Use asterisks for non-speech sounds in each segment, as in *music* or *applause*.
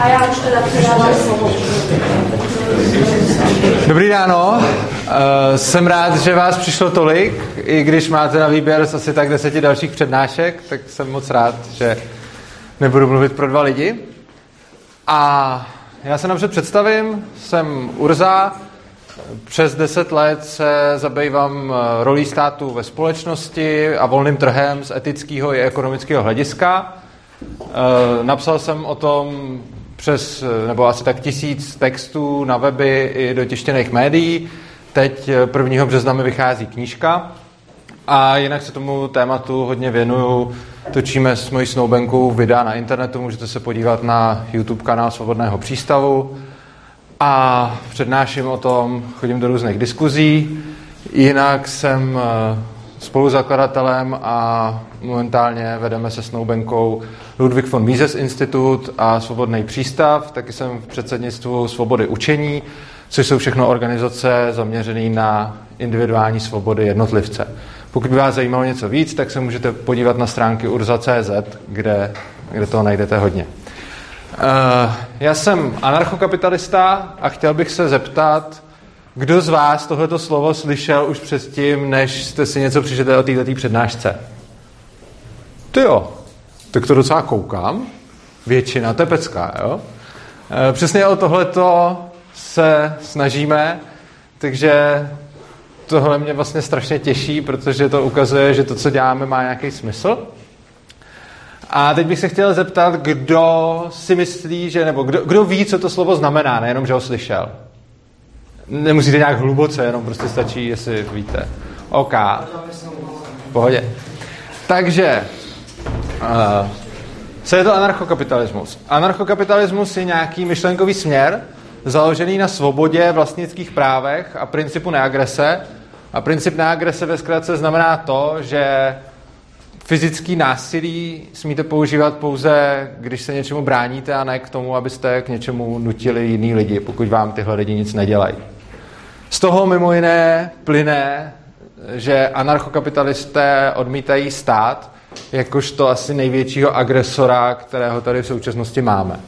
A já už teda předávám slovo. Dobrý ráno, uh, jsem rád, že vás přišlo tolik, i když máte na výběr asi tak deseti dalších přednášek, tak jsem moc rád, že nebudu mluvit pro dva lidi. A já se napřed představím, jsem Urza, přes deset let se zabývám eh, rolí státu ve společnosti a volným trhem z etického i ekonomického hlediska. Eh, napsal jsem o tom přes, eh, nebo asi tak tisíc textů na weby i do tištěných médií. Teď 1. března mi vychází knížka a jinak se tomu tématu hodně věnuju. Točíme s mojí snoubenkou videa na internetu, můžete se podívat na YouTube kanál Svobodného přístavu a přednáším o tom, chodím do různých diskuzí. Jinak jsem eh, spoluzakladatelem a momentálně vedeme se snoubenkou Ludwig von Mises Institut a Svobodný přístav. Taky jsem v předsednictvu Svobody učení, což jsou všechno organizace zaměřené na individuální svobody jednotlivce. Pokud by vás zajímalo něco víc, tak se můžete podívat na stránky urza.cz, kde, kde toho najdete hodně. Uh, já jsem anarchokapitalista a chtěl bych se zeptat, kdo z vás tohleto slovo slyšel už předtím, než jste si něco přišli o této přednášce? Ty jo, tak to docela koukám. Většina, to je pecká, jo? Uh, přesně o tohleto se snažíme, takže tohle mě vlastně strašně těší, protože to ukazuje, že to, co děláme, má nějaký smysl. A teď bych se chtěl zeptat, kdo si myslí, že, nebo kdo, kdo ví, co to slovo znamená, nejenom, že ho slyšel. Nemusíte nějak hluboce, jenom prostě stačí, jestli víte. OK. V pohodě. Takže, uh, co je to anarchokapitalismus? Anarchokapitalismus je nějaký myšlenkový směr, založený na svobodě, vlastnických právech a principu neagrese. A princip neagrese ve zkratce znamená to, že fyzický násilí smíte používat pouze, když se něčemu bráníte a ne k tomu, abyste k něčemu nutili jiný lidi, pokud vám tyhle lidi nic nedělají. Z toho mimo jiné plyne, že anarchokapitalisté odmítají stát jakožto asi největšího agresora, kterého tady v současnosti máme.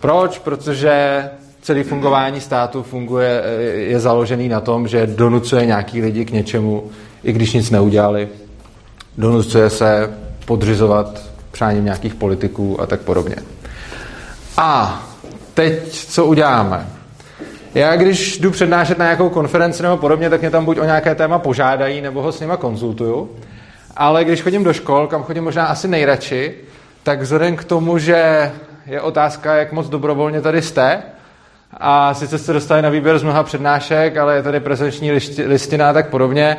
Proč? Protože celé fungování státu funguje, je založený na tom, že donucuje nějaký lidi k něčemu, i když nic neudělali donucuje se podřizovat přáním nějakých politiků a tak podobně. A teď co uděláme? Já když jdu přednášet na nějakou konferenci nebo podobně, tak mě tam buď o nějaké téma požádají, nebo ho s nima konzultuju. Ale když chodím do škol, kam chodím možná asi nejradši, tak vzhledem k tomu, že je otázka, jak moc dobrovolně tady jste, a sice jste dostali na výběr z mnoha přednášek, ale je tady prezenční listina a tak podobně,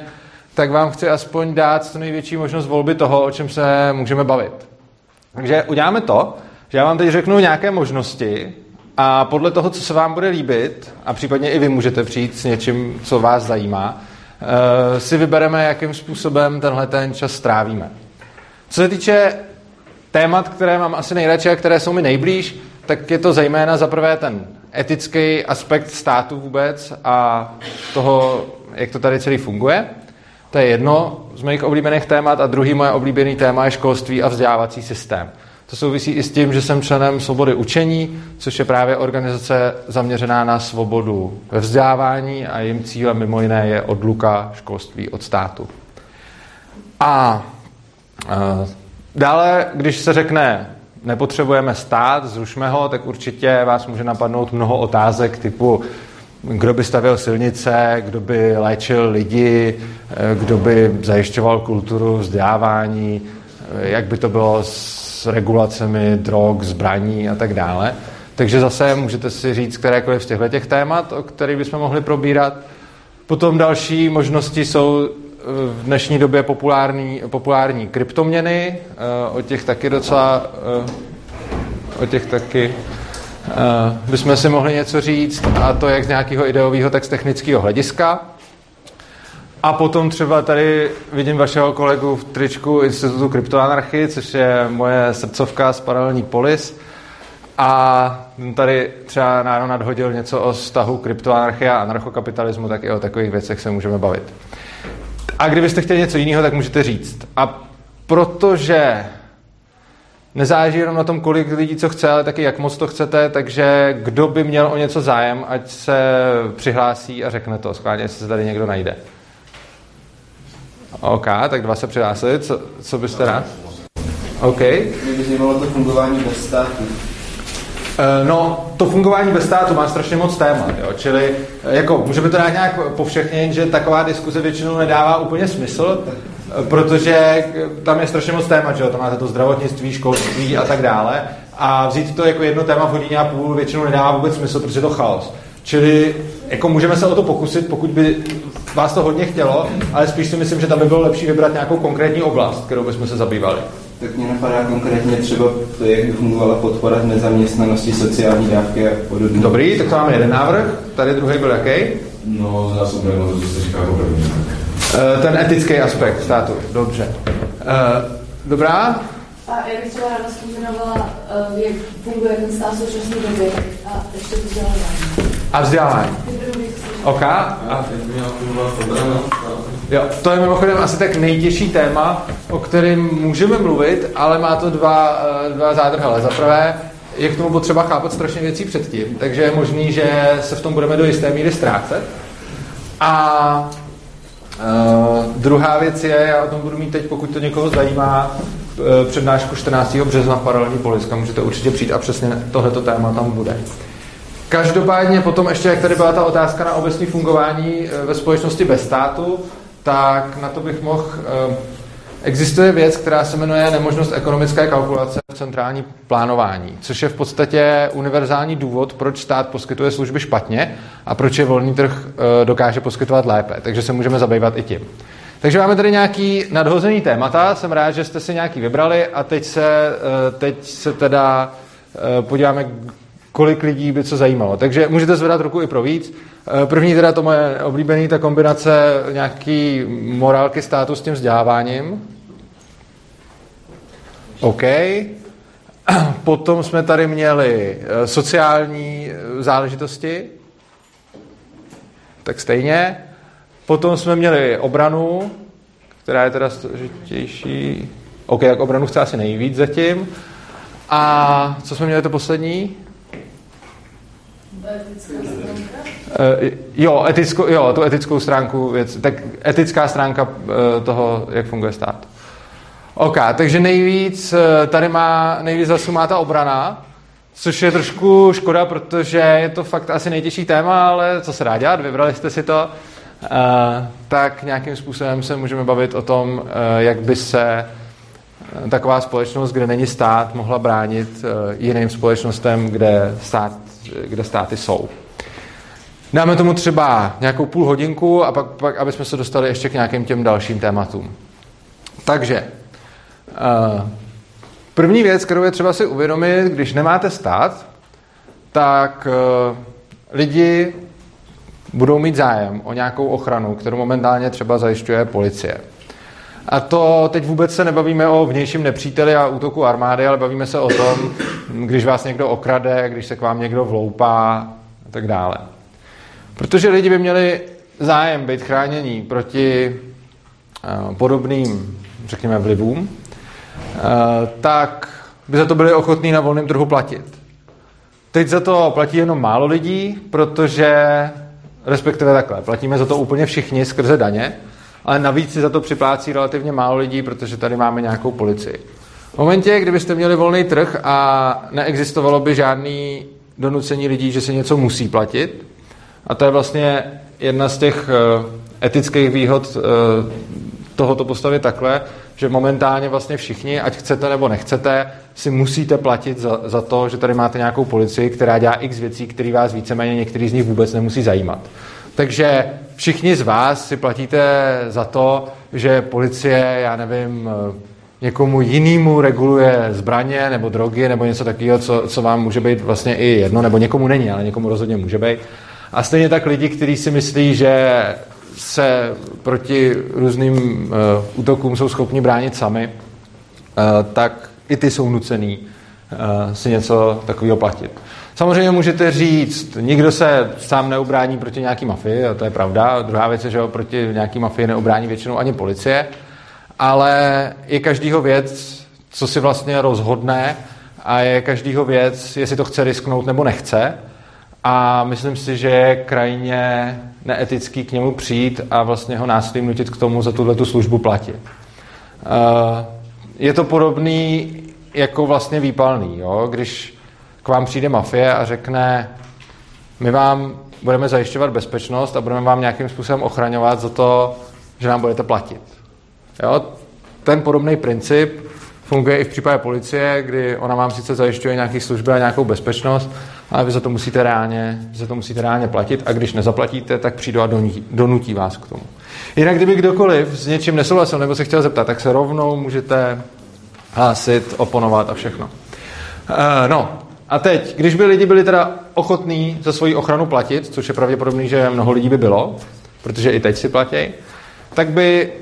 tak vám chci aspoň dát co největší možnost volby toho, o čem se můžeme bavit. Takže uděláme to, že já vám teď řeknu nějaké možnosti a podle toho, co se vám bude líbit, a případně i vy můžete přijít s něčím, co vás zajímá, eh, si vybereme, jakým způsobem tenhle ten čas strávíme. Co se týče témat, které mám asi nejradši a které jsou mi nejblíž, tak je to zejména za prvé ten etický aspekt státu vůbec a toho, jak to tady celý funguje. To je jedno z mých oblíbených témat a druhý moje oblíbený téma je školství a vzdělávací systém. To souvisí i s tím, že jsem členem Svobody učení, což je právě organizace zaměřená na svobodu ve vzdělávání a jejím cílem mimo jiné je odluka školství od státu. A e, dále, když se řekne nepotřebujeme stát, zrušme ho, tak určitě vás může napadnout mnoho otázek typu kdo by stavěl silnice, kdo by léčil lidi, eh, kdo by zajišťoval kulturu, vzdělávání, eh, jak by to bylo s regulacemi drog, zbraní a tak dále. Takže zase můžete si říct kterékoliv z těchto těch témat, o kterých bychom mohli probírat. Potom další možnosti jsou eh, v dnešní době populární, populární kryptoměny, o těch taky docela, o těch taky bychom si mohli něco říct, a to jak z nějakého ideového, tak z technického hlediska. A potom třeba tady vidím vašeho kolegu v tričku Institutu kryptoanarchy, což je moje srdcovka z Paralelní polis. A tady třeba náro nadhodil něco o vztahu kryptoanarchie a anarchokapitalismu, tak i o takových věcech se můžeme bavit. A kdybyste chtěli něco jiného, tak můžete říct. A protože nezáleží jenom na tom, kolik lidí co chce, ale taky jak moc to chcete, takže kdo by měl o něco zájem, ať se přihlásí a řekne to, schválně, jestli se tady někdo najde. OK, tak dva se přihlásili, co, co byste rád? OK. Mě by zajímalo to fungování bez státu. Eh, no, to fungování bez státu má strašně moc témat, jo? čili eh, jako, můžeme to dát nějak povšechně, že taková diskuze většinou nedává úplně smysl, eh, protože tam je strašně moc témat, že jo? tam máte to zdravotnictví, školství a tak dále a vzít to jako jedno téma v hodině a půl většinou nedává vůbec smysl, protože je to chaos. Čili jako můžeme se o to pokusit, pokud by vás to hodně chtělo, ale spíš si myslím, že tam by bylo lepší vybrat nějakou konkrétní oblast, kterou bychom se zabývali. Tak mě napadá konkrétně třeba to, jak by fungovala podpora v nezaměstnanosti, sociální dávky a podobně. Dobrý, tak to máme jeden návrh. Tady druhý byl jaký? No, no, to se říká jako první. Uh, ten etický aspekt státu, dobře. Uh, dobrá? A já bych třeba ráda vzpomínala, uh, jak funguje ten stát v současné době a ještě vzdělávání. A vzdělávání. OK. A... Jo, to je mimochodem asi tak nejtěžší téma, o kterém můžeme mluvit, ale má to dva, eh, dva zádrhele. Za prvé, je k tomu potřeba chápat strašně věcí předtím, takže je možný, že se v tom budeme do jisté míry ztrácet. A uh, druhá věc je, já o tom budu mít teď, pokud to někoho zajímá, uh, přednášku 14. března v paralelní poliska, můžete určitě přijít a přesně tohleto téma tam bude. Každopádně potom ještě, jak tady byla ta otázka na obecní fungování ve společnosti bez státu, tak na to bych mohl... Eh, existuje věc, která se jmenuje nemožnost ekonomické kalkulace v centrální plánování, což je v podstatě univerzální důvod, proč stát poskytuje služby špatně a proč je volný trh eh, dokáže poskytovat lépe. Takže se můžeme zabývat i tím. Takže máme tady nějaký nadhozený témata, jsem rád, že jste si nějaký vybrali a teď se, eh, teď se teda podíváme, kolik lidí by co zajímalo. Takže můžete zvedat ruku i pro víc. Eh, první teda to moje oblíbený, ta kombinace nějaký morálky státu s tím vzděláváním. OK. *clears throat* Potom jsme tady měli eh, sociální eh, záležitosti. Tak stejně. Potom jsme měli obranu, která je teda složitější. OK, tak obranu chce asi nejvíc zatím. A co jsme měli to poslední? Uh, jo, etickou, jo, tu etickou stránku věc, tak etická stránka uh, toho, jak funguje stát. OK, takže nejvíc uh, tady má, nejvíc zase má ta obrana, což je trošku škoda, protože je to fakt asi nejtěžší téma, ale co se dá dělat, vybrali jste si to, uh, tak nějakým způsobem se můžeme bavit o tom, uh, jak by se taková společnost, kde není stát, mohla bránit uh, jiným společnostem, kde, stát, kde státy jsou. Dáme tomu třeba nějakou půl hodinku a pak, pak aby jsme se dostali ještě k nějakým těm dalším tématům. Takže, uh, první věc, kterou je třeba si uvědomit, když nemáte stát, tak uh, lidi budou mít zájem o nějakou ochranu, kterou momentálně třeba zajišťuje policie. A to teď vůbec se nebavíme o vnějším nepříteli a útoku armády, ale bavíme se o tom, když vás někdo okrade, když se k vám někdo vloupá a tak dále. Protože lidi by měli zájem být chránění proti uh, podobným, řekněme, vlivům, uh, tak by za to byli ochotní na volném trhu platit. Teď za to platí jenom málo lidí, protože, respektive takhle, platíme za to úplně všichni skrze daně, ale navíc si za to připlácí relativně málo lidí, protože tady máme nějakou policii. V momentě, kdybyste měli volný trh a neexistovalo by žádný donucení lidí, že se něco musí platit, a to je vlastně jedna z těch eh, etických výhod eh, tohoto postavit takhle, že momentálně vlastně všichni, ať chcete nebo nechcete, si musíte platit za, za to, že tady máte nějakou policii, která dělá x věcí, které vás víceméně některý z nich vůbec nemusí zajímat. Takže všichni z vás si platíte za to, že policie, já nevím, někomu jinému reguluje zbraně nebo drogy nebo něco takového, co, co vám může být vlastně i jedno, nebo někomu není, ale někomu rozhodně může být. A stejně tak lidi, kteří si myslí, že se proti různým uh, útokům jsou schopni bránit sami, uh, tak i ty jsou nucený uh, si něco takového platit. Samozřejmě můžete říct, nikdo se sám neubrání proti nějaký mafii, a to je pravda. Druhá věc je, že proti nějaký mafii neubrání většinou ani policie, ale je každýho věc, co si vlastně rozhodne a je každýho věc, jestli to chce risknout nebo nechce. A myslím si, že je krajně neetický k němu přijít a vlastně ho násilím nutit k tomu za tuhle tu službu platit. Uh, je to podobný jako vlastně výpalný, jo? když k vám přijde mafie a řekne, my vám budeme zajišťovat bezpečnost a budeme vám nějakým způsobem ochraňovat za to, že nám budete platit. Jo? Ten podobný princip funguje i v případě policie, kdy ona vám sice zajišťuje nějaké služby a nějakou bezpečnost, ale vy za to musíte reálně, za to musíte reálně platit a když nezaplatíte, tak přijdu a donutí, vás k tomu. Jinak, kdyby kdokoliv s něčím nesouhlasil nebo se chtěl zeptat, tak se rovnou můžete hlásit, oponovat a všechno. Uh, no, a teď, když by lidi byli teda ochotní za svoji ochranu platit, což je pravděpodobný, že mnoho lidí by bylo, protože i teď si platí, tak by,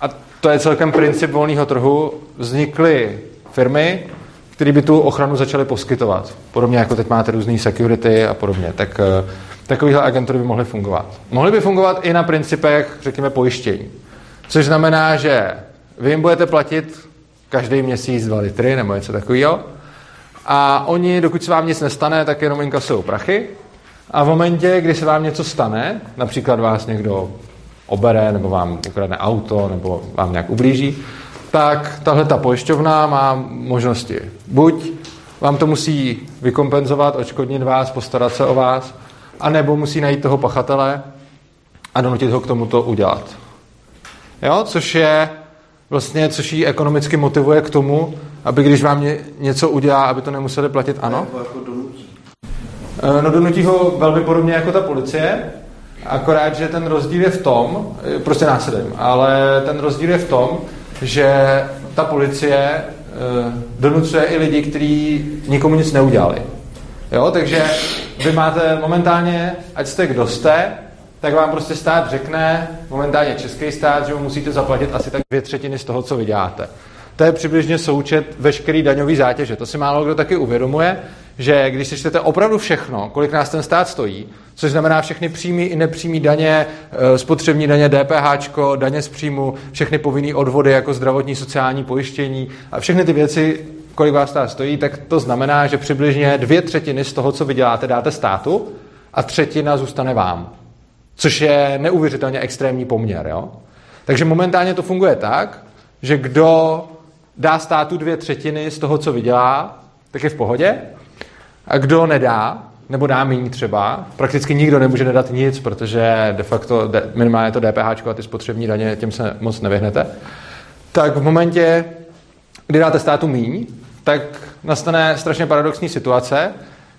a to je celkem princip volného trhu, vznikly firmy, které by tu ochranu začaly poskytovat. Podobně jako teď máte různý security a podobně. Tak eh, takovéhle agentury by mohly fungovat. Mohly by fungovat i na principech, řekněme, pojištění. Což znamená, že vy jim budete platit každý měsíc 2 litry nebo něco takového. A oni, dokud se vám nic nestane, tak jenom inkasují prachy. A v momentě, kdy se vám něco stane, například vás někdo obere, nebo vám ukradne auto, nebo vám nějak ublíží, tak tahle ta pojišťovna má možnosti. Buď vám to musí vykompenzovat, očkodnit vás, postarat se o vás, anebo musí najít toho pachatele a donutit ho k tomu to udělat. Jo? Což je vlastně, což ji ekonomicky motivuje k tomu, aby když vám ně, něco udělá, aby to nemuseli platit, ano? Jako. Eh, no donutí ho velmi podobně jako ta policie, akorát, že ten rozdíl je v tom, eh, prostě násilím, ale ten rozdíl je v tom, že ta policie eh, donucuje i lidi, kteří nikomu nic neudělali. Jo, takže vy máte momentálně, ať jste kdo jste, tak vám prostě stát řekne, momentálně český stát, že mu musíte zaplatit asi tak dvě třetiny z toho, co vyděláte. To je přibližně součet veškerý daňový zátěže. To si málo kdo taky uvědomuje, že když si čtete opravdu všechno, kolik nás ten stát stojí, což znamená všechny přímý i nepřímý daně, eh, spotřební daně, DPH, daně z příjmu, všechny povinné odvody jako zdravotní, sociální pojištění a všechny ty věci, kolik vás stát stojí, tak to znamená, že přibližně dvě třetiny z toho, co vyděláte, dáte státu a třetina zůstane vám. Což je neuvěřitelně extrémní poměr. Jo? Takže momentálně to funguje tak, že kdo dá státu dvě třetiny z toho, co vydělá, tak je v pohodě. A kdo nedá, nebo dá méně třeba, prakticky nikdo nemůže nedat nic, protože de facto minimálně to DPH a ty spotřební daně, tím se moc nevyhnete, tak v momentě, kdy dáte státu míň, tak nastane strašně paradoxní situace,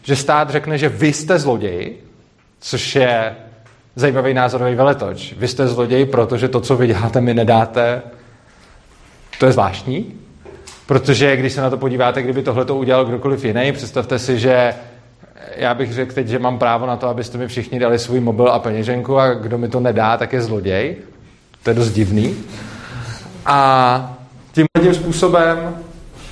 že stát řekne, že vy jste zloděj, což je zajímavý názorový veletoč. Vy jste zloděj, protože to, co vy děláte, mi nedáte. To je zvláštní, protože když se na to podíváte, kdyby tohle to udělal kdokoliv jiný, představte si, že já bych řekl teď, že mám právo na to, abyste mi všichni dali svůj mobil a peněženku a kdo mi to nedá, tak je zloděj. To je dost divný. A tím tím způsobem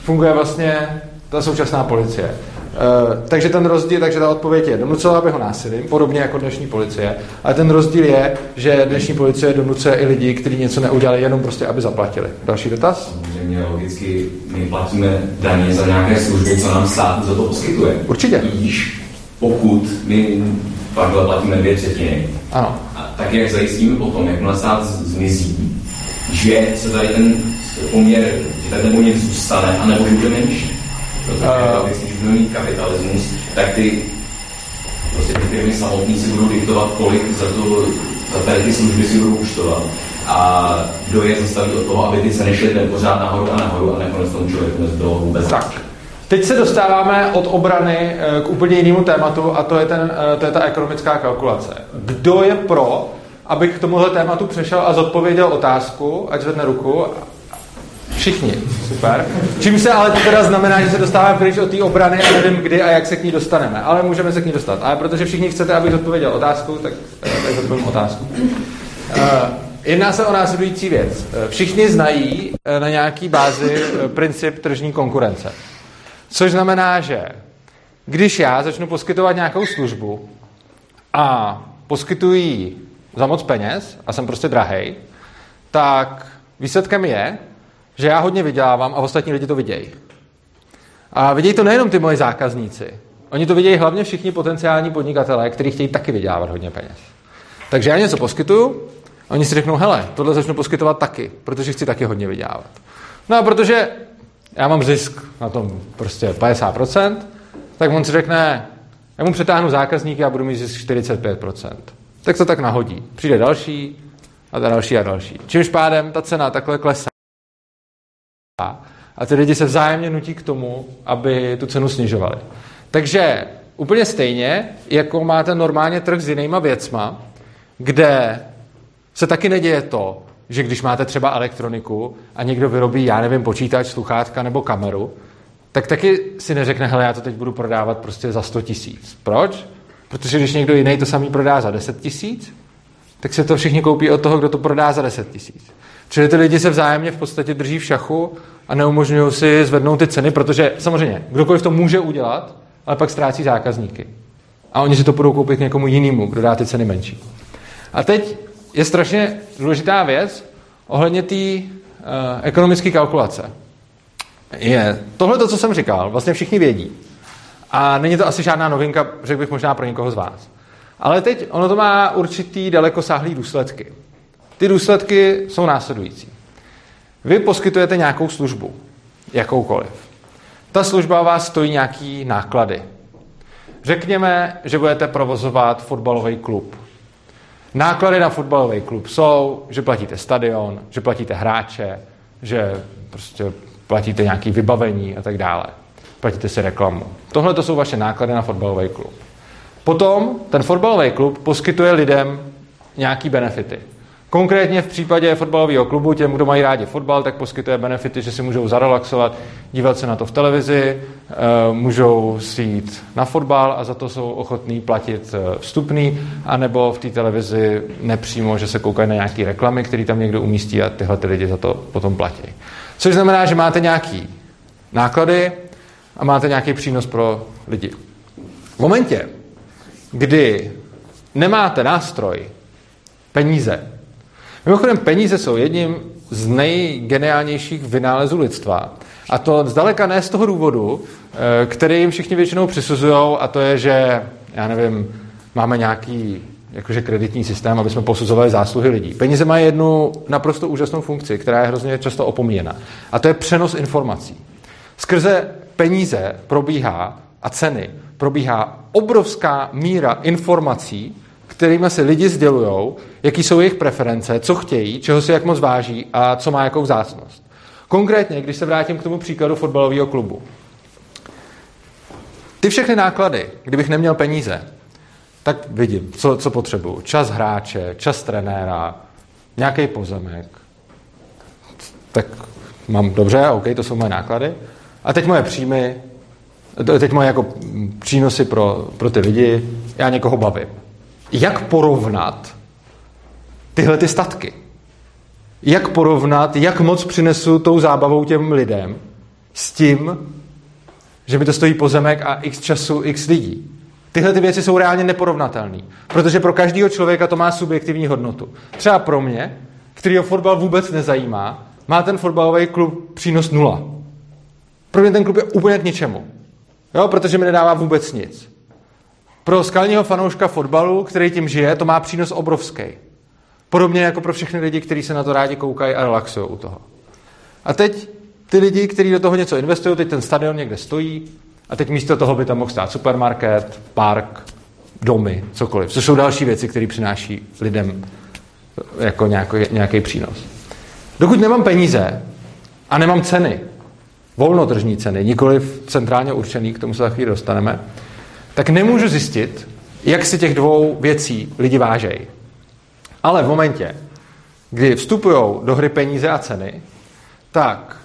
funguje vlastně ta současná policie. Uh, takže ten rozdíl, takže ta odpověď je, donutila by ho násilím, podobně jako dnešní policie, ale ten rozdíl je, že dnešní policie donucuje i lidi, kteří něco neudělali, jenom prostě, aby zaplatili. Další dotaz? Samozřejmě logicky my platíme daně za nějaké služby, co nám stát za to poskytuje. Určitě. Víš, pokud my pak platíme dvě třetiny, ano. A tak jak zajistíme potom, jakmile stát zmizí, že se tady ten poměr, že ten poměr zůstane, anebo bude menší. Protože uh, když budeme mít kapitalismus, tak ty prostě ty firmy samotný si budou diktovat, kolik za, to, za tady ty služby si budou účtovat. A kdo je zastaví od toho, aby ty ceny šly pořád nahoru a nahoru a nakonec tomu člověku nezbylo vůbec. Tak. Teď se dostáváme od obrany eh, k úplně jinému tématu a to je, ten, eh, to je ta ekonomická kalkulace. Kdo je pro, abych k tomuhle tématu přešel a zodpověděl otázku, ať zvedne ruku. Všichni, super. Čím se ale to teda znamená, že se dostáváme pryč od té obrany a nevím kdy a jak se k ní dostaneme. Ale můžeme se k ní dostat. Ale protože všichni chcete, abych zodpověděl otázku, tak, eh, tak zodpovím otázku. Jedná se o následující věc. Všichni znají na nějaký bázi princip tržní konkurence. Což znamená, že když já začnu poskytovat nějakou službu a poskytuji za moc peněz a jsem prostě drahej, tak výsledkem je, že já hodně vydělávám a ostatní lidi to vidějí. A vidějí to nejenom ty moji zákazníci. Oni to vidějí hlavně všichni potenciální podnikatelé, kteří chtějí taky vydělávat hodně peněz. Takže já něco poskytuju, a oni si řeknou, hele, tohle začnu poskytovat taky, protože chci taky hodně vydělávat. No a protože já mám zisk na tom prostě 50%, tak on si řekne, já mu přetáhnu zákazníky a budu mít zisk 45%. Tak to tak nahodí. Přijde další a další a další. Čímž pádem ta cena takhle klesá. A ty lidi se vzájemně nutí k tomu, aby tu cenu snižovali. Takže úplně stejně, jako máte normálně trh s jinýma věcma, kde se taky neděje to, že když máte třeba elektroniku a někdo vyrobí, já nevím, počítač, sluchátka nebo kameru, tak taky si neřekne, hele, já to teď budu prodávat prostě za 100 tisíc. Proč? Protože když někdo jiný to samý prodá za 10 tisíc, tak se to všichni koupí od toho, kdo to prodá za 10 tisíc. Čili ty lidi se vzájemně v podstatě drží v šachu a neumožňují si zvednout ty ceny, protože samozřejmě kdokoliv to může udělat, ale pak ztrácí zákazníky. A oni si to budou koupit někomu jinému, kdo dá ty ceny menší. A teď je strašně důležitá věc ohledně té uh, ekonomické kalkulace. Je tohle, co jsem říkal, vlastně všichni vědí. A není to asi žádná novinka, řekl bych možná pro někoho z vás. Ale teď ono to má určitý dalekosáhlý důsledky. Ty důsledky jsou následující. Vy poskytujete nějakou službu, jakoukoliv. Ta služba vás stojí nějaký náklady. Řekněme, že budete provozovat fotbalový klub. Náklady na fotbalový klub jsou, že platíte stadion, že platíte hráče, že prostě platíte nějaké vybavení a tak dále. Platíte si reklamu. Tohle to jsou vaše náklady na fotbalový klub. Potom ten fotbalový klub poskytuje lidem nějaký benefity. Konkrétně v případě fotbalového klubu, těm, kdo mají rádi fotbal, tak poskytuje benefity, že si můžou zarelaxovat, dívat se na to v televizi, eh, můžou si jít na fotbal a za to jsou ochotní platit eh, vstupný, anebo v té televizi nepřímo, že se koukají na nějaké reklamy, které tam někdo umístí a tyhle ty lidi za to potom platí. Což znamená, že máte nějaký náklady a máte nějaký přínos pro lidi. V momentě, kdy nemáte nástroj, peníze, Mimochodem, peníze jsou jedním z nejgeniálnějších vynálezů lidstva. A to zdaleka ne z toho důvodu, eh, který jim všichni většinou přisuzují, a to je, že, já nevím, máme nějaký jakože kreditní systém, aby jsme posuzovali zásluhy lidí. Peníze mají jednu naprosto úžasnou funkci, která je hrozně často opomíjena. A to je přenos informací. Skrze peníze probíhá a ceny probíhá obrovská míra informací, kterými se lidi sdělují, jaký jsou jejich preference, co chtějí, čeho si jak moc váží a co má jakou vzácnost. Konkrétně, když se vrátím k tomu příkladu fotbalového klubu. Ty všechny náklady, kdybych neměl peníze, tak vidím, co, co potřebuju. Čas hráče, čas trenéra, nějaký pozemek. Tak mám dobře, OK, to jsou moje náklady. A teď moje příjmy, teď moje jako přínosy pro, pro ty lidi, já někoho bavím jak porovnat tyhle ty statky. Jak porovnat, jak moc přinesu tou zábavou těm lidem s tím, že mi to stojí pozemek a x času, x lidí. Tyhle ty věci jsou reálně neporovnatelné, protože pro každého člověka to má subjektivní hodnotu. Třeba pro mě, který fotbal vůbec nezajímá, má ten fotbalový klub přínos nula. Pro mě ten klub je úplně k ničemu. Jo, protože mi nedává vůbec nic. Pro skalního fanouška fotbalu, který tím žije, to má přínos obrovský. Podobně jako pro všechny lidi, kteří se na to rádi koukají a relaxují u toho. A teď ty lidi, kteří do toho něco investují, teď ten stadion někde stojí a teď místo toho by tam mohl stát supermarket, park, domy, cokoliv. Co jsou další věci, které přináší lidem jako nějaký, nějaký přínos. Dokud nemám peníze a nemám ceny, volnotržní ceny, nikoli centrálně určený, k tomu se za chvíli dostaneme, tak nemůžu zjistit, jak si těch dvou věcí lidi vážejí. Ale v momentě, kdy vstupují do hry peníze a ceny, tak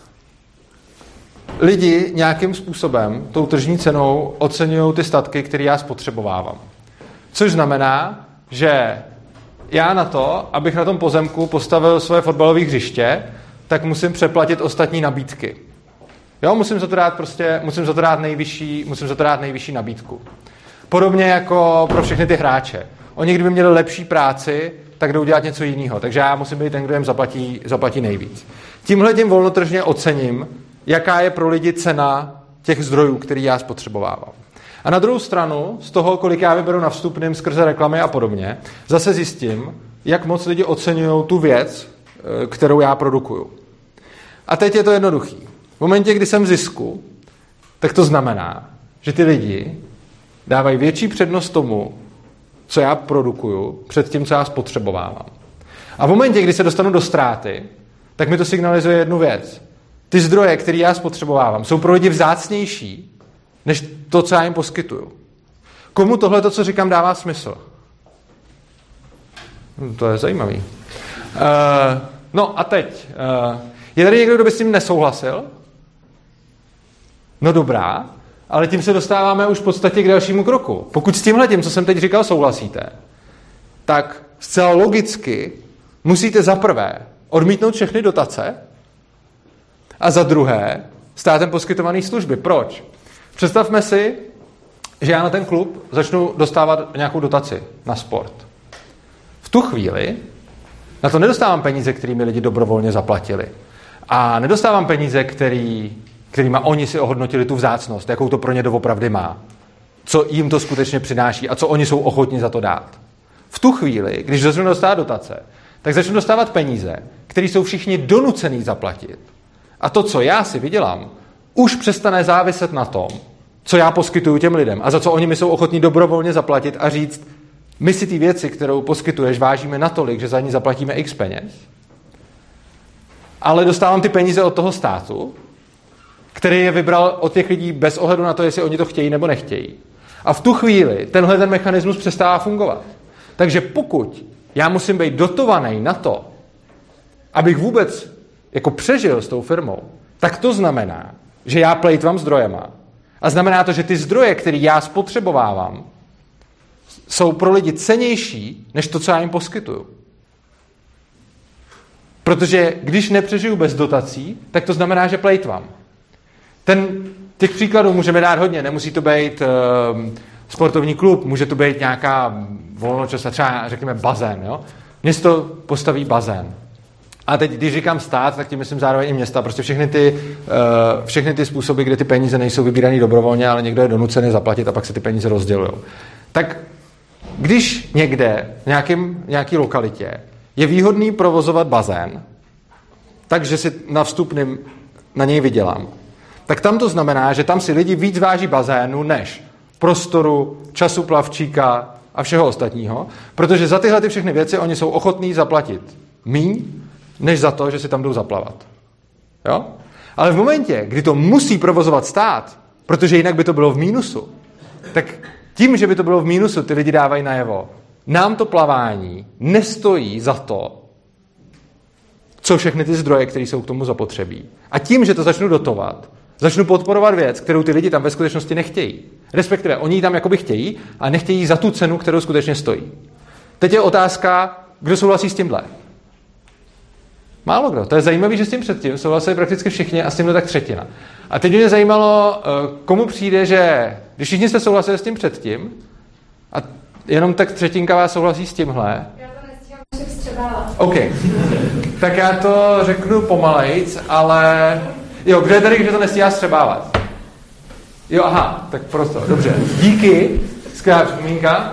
lidi nějakým způsobem tou tržní cenou oceňují ty statky, které já spotřebovávám. Což znamená, že já na to, abych na tom pozemku postavil svoje fotbalové hřiště, tak musím přeplatit ostatní nabídky. Jo, musím za to dát prostě, musím za to dát nejvyšší, musím za to dát nejvyšší nabídku. Podobně jako pro všechny ty hráče. Oni, kdyby měli lepší práci, tak jdou dělat něco jiného. Takže já musím být ten, kdo jim zaplatí, zaplatí nejvíc. Tímhle tím volnotržně ocením, jaká je pro lidi cena těch zdrojů, který já spotřebovávám. A na druhou stranu, z toho, kolik já vyberu na vstupným skrze reklamy a podobně, zase zjistím, jak moc lidi oceňují tu věc, eh, kterou já produkuju. A teď je to jednoduchý. Momentě, kdy jsem v zisku, tak to znamená, že ty lidi dávají větší přednost tomu, co já produkuju, před tím, co já spotřebovávám. A v momentě, kdy se dostanu do ztráty, tak mi to signalizuje jednu věc. Ty zdroje, které já spotřebovávám, jsou pro lidi vzácnější, než to, co já jim poskytuju. Komu tohle, to, co říkám, dává smysl? Hm, to je zajímavý. Uh, no a teď. Uh, je tady někdo, kdo by s tím nesouhlasil? No dobrá, ale tím se dostáváme už v podstatě k dalšímu kroku. Pokud s tímhle tím, co jsem teď říkal, souhlasíte, tak zcela logicky musíte za prvé odmítnout všechny dotace a za druhé státem poskytované služby. Proč? Představme si, že já na ten klub začnu dostávat nějakou dotaci na sport. V tu chvíli na to nedostávám peníze, kterými lidi dobrovolně zaplatili. A nedostávám peníze, který, kterýma oni si ohodnotili tu vzácnost, jakou to pro ně doopravdy má. Co jim to skutečně přináší a co oni jsou ochotni za to dát. V tu chvíli, když začnu dostávat dotace, tak začnu dostávat peníze, které jsou všichni donucený zaplatit. A to, co já si vydělám, už přestane záviset na tom, co já poskytuju těm lidem a za co oni mi jsou ochotní dobrovolně zaplatit a říct, my si ty věci, kterou poskytuješ, vážíme natolik, že za ní zaplatíme x peněz, ale dostávám ty peníze od toho státu, který je vybral od těch lidí bez ohledu na to, jestli oni to chtějí nebo nechtějí. A v tu chvíli tenhle ten mechanismus přestává fungovat. Takže pokud já musím být dotovaný na to, abych vůbec jako přežil s tou firmou, tak to znamená, že já plejtvám zdrojema. A znamená to, že ty zdroje, které já spotřebovávám, jsou pro lidi cenější, než to, co já jim poskytuju. Protože když nepřežiju bez dotací, tak to znamená, že plejtvám. Ten, těch příkladů můžeme dát hodně. Nemusí to být uh, sportovní klub, může to být nějaká volnočasová, třeba řekněme bazén. Jo? Město postaví bazén. A teď, když říkám stát, tak tím myslím zároveň i města. Prostě všechny ty, uh, všechny ty způsoby, kde ty peníze nejsou vybírané dobrovolně, ale někdo je donucený zaplatit a pak se ty peníze rozdělují. Tak když někde, v nějakým, nějaký lokalitě, je výhodný provozovat bazén, takže si na vstupným na něj vydělám, tak tam to znamená, že tam si lidi víc váží bazénu než prostoru, času plavčíka a všeho ostatního, protože za tyhle ty všechny věci oni jsou ochotní zaplatit míň, než za to, že si tam jdou zaplavat. Jo? Ale v momentě, kdy to musí provozovat stát, protože jinak by to bylo v mínusu, tak tím, že by to bylo v mínusu, ty lidi dávají najevo. Nám to plavání nestojí za to, co všechny ty zdroje, které jsou k tomu zapotřebí. A tím, že to začnu dotovat, začnu podporovat věc, kterou ty lidi tam ve skutečnosti nechtějí. Respektive oni ji tam jakoby chtějí a nechtějí za tu cenu, kterou skutečně stojí. Teď je otázka, kdo souhlasí s tímhle. Málo kdo. To je zajímavé, že s tím předtím souhlasili prakticky všichni a s tímhle tak třetina. A teď mě zajímalo, eh, komu přijde, že když všichni jste souhlasili s tím předtím, a jenom tak třetinka vás souhlasí s tímhle. Já to nestíhám. OK. Tak já to řeknu pomalejc, ale... Jo, kdo je tady, kdo to nestíhá střebávat? Jo, aha, tak prosto, dobře. Díky, skvělá připomínka.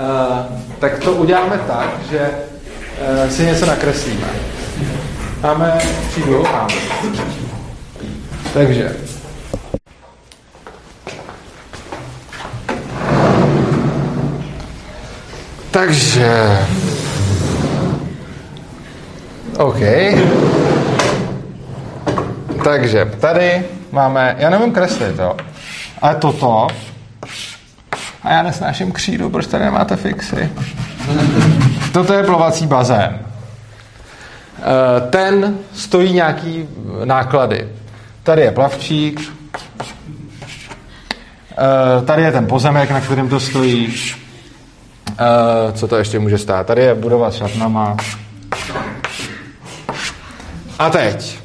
Uh, tak to uděláme tak, že uh, si něco nakreslíme. Máme přídu, máme. Takže. Takže. OK. Takže tady máme, já nevím kreslit, jo. Ale toto, a já nesnáším křídu, proč tady nemáte fixy? Toto je plovací bazén. Eh, ten stojí nějaký náklady. Tady je plavčík, eh, tady je ten pozemek, na kterém to stojí. Eh, co to ještě může stát? Tady je budova s šatnama. A teď.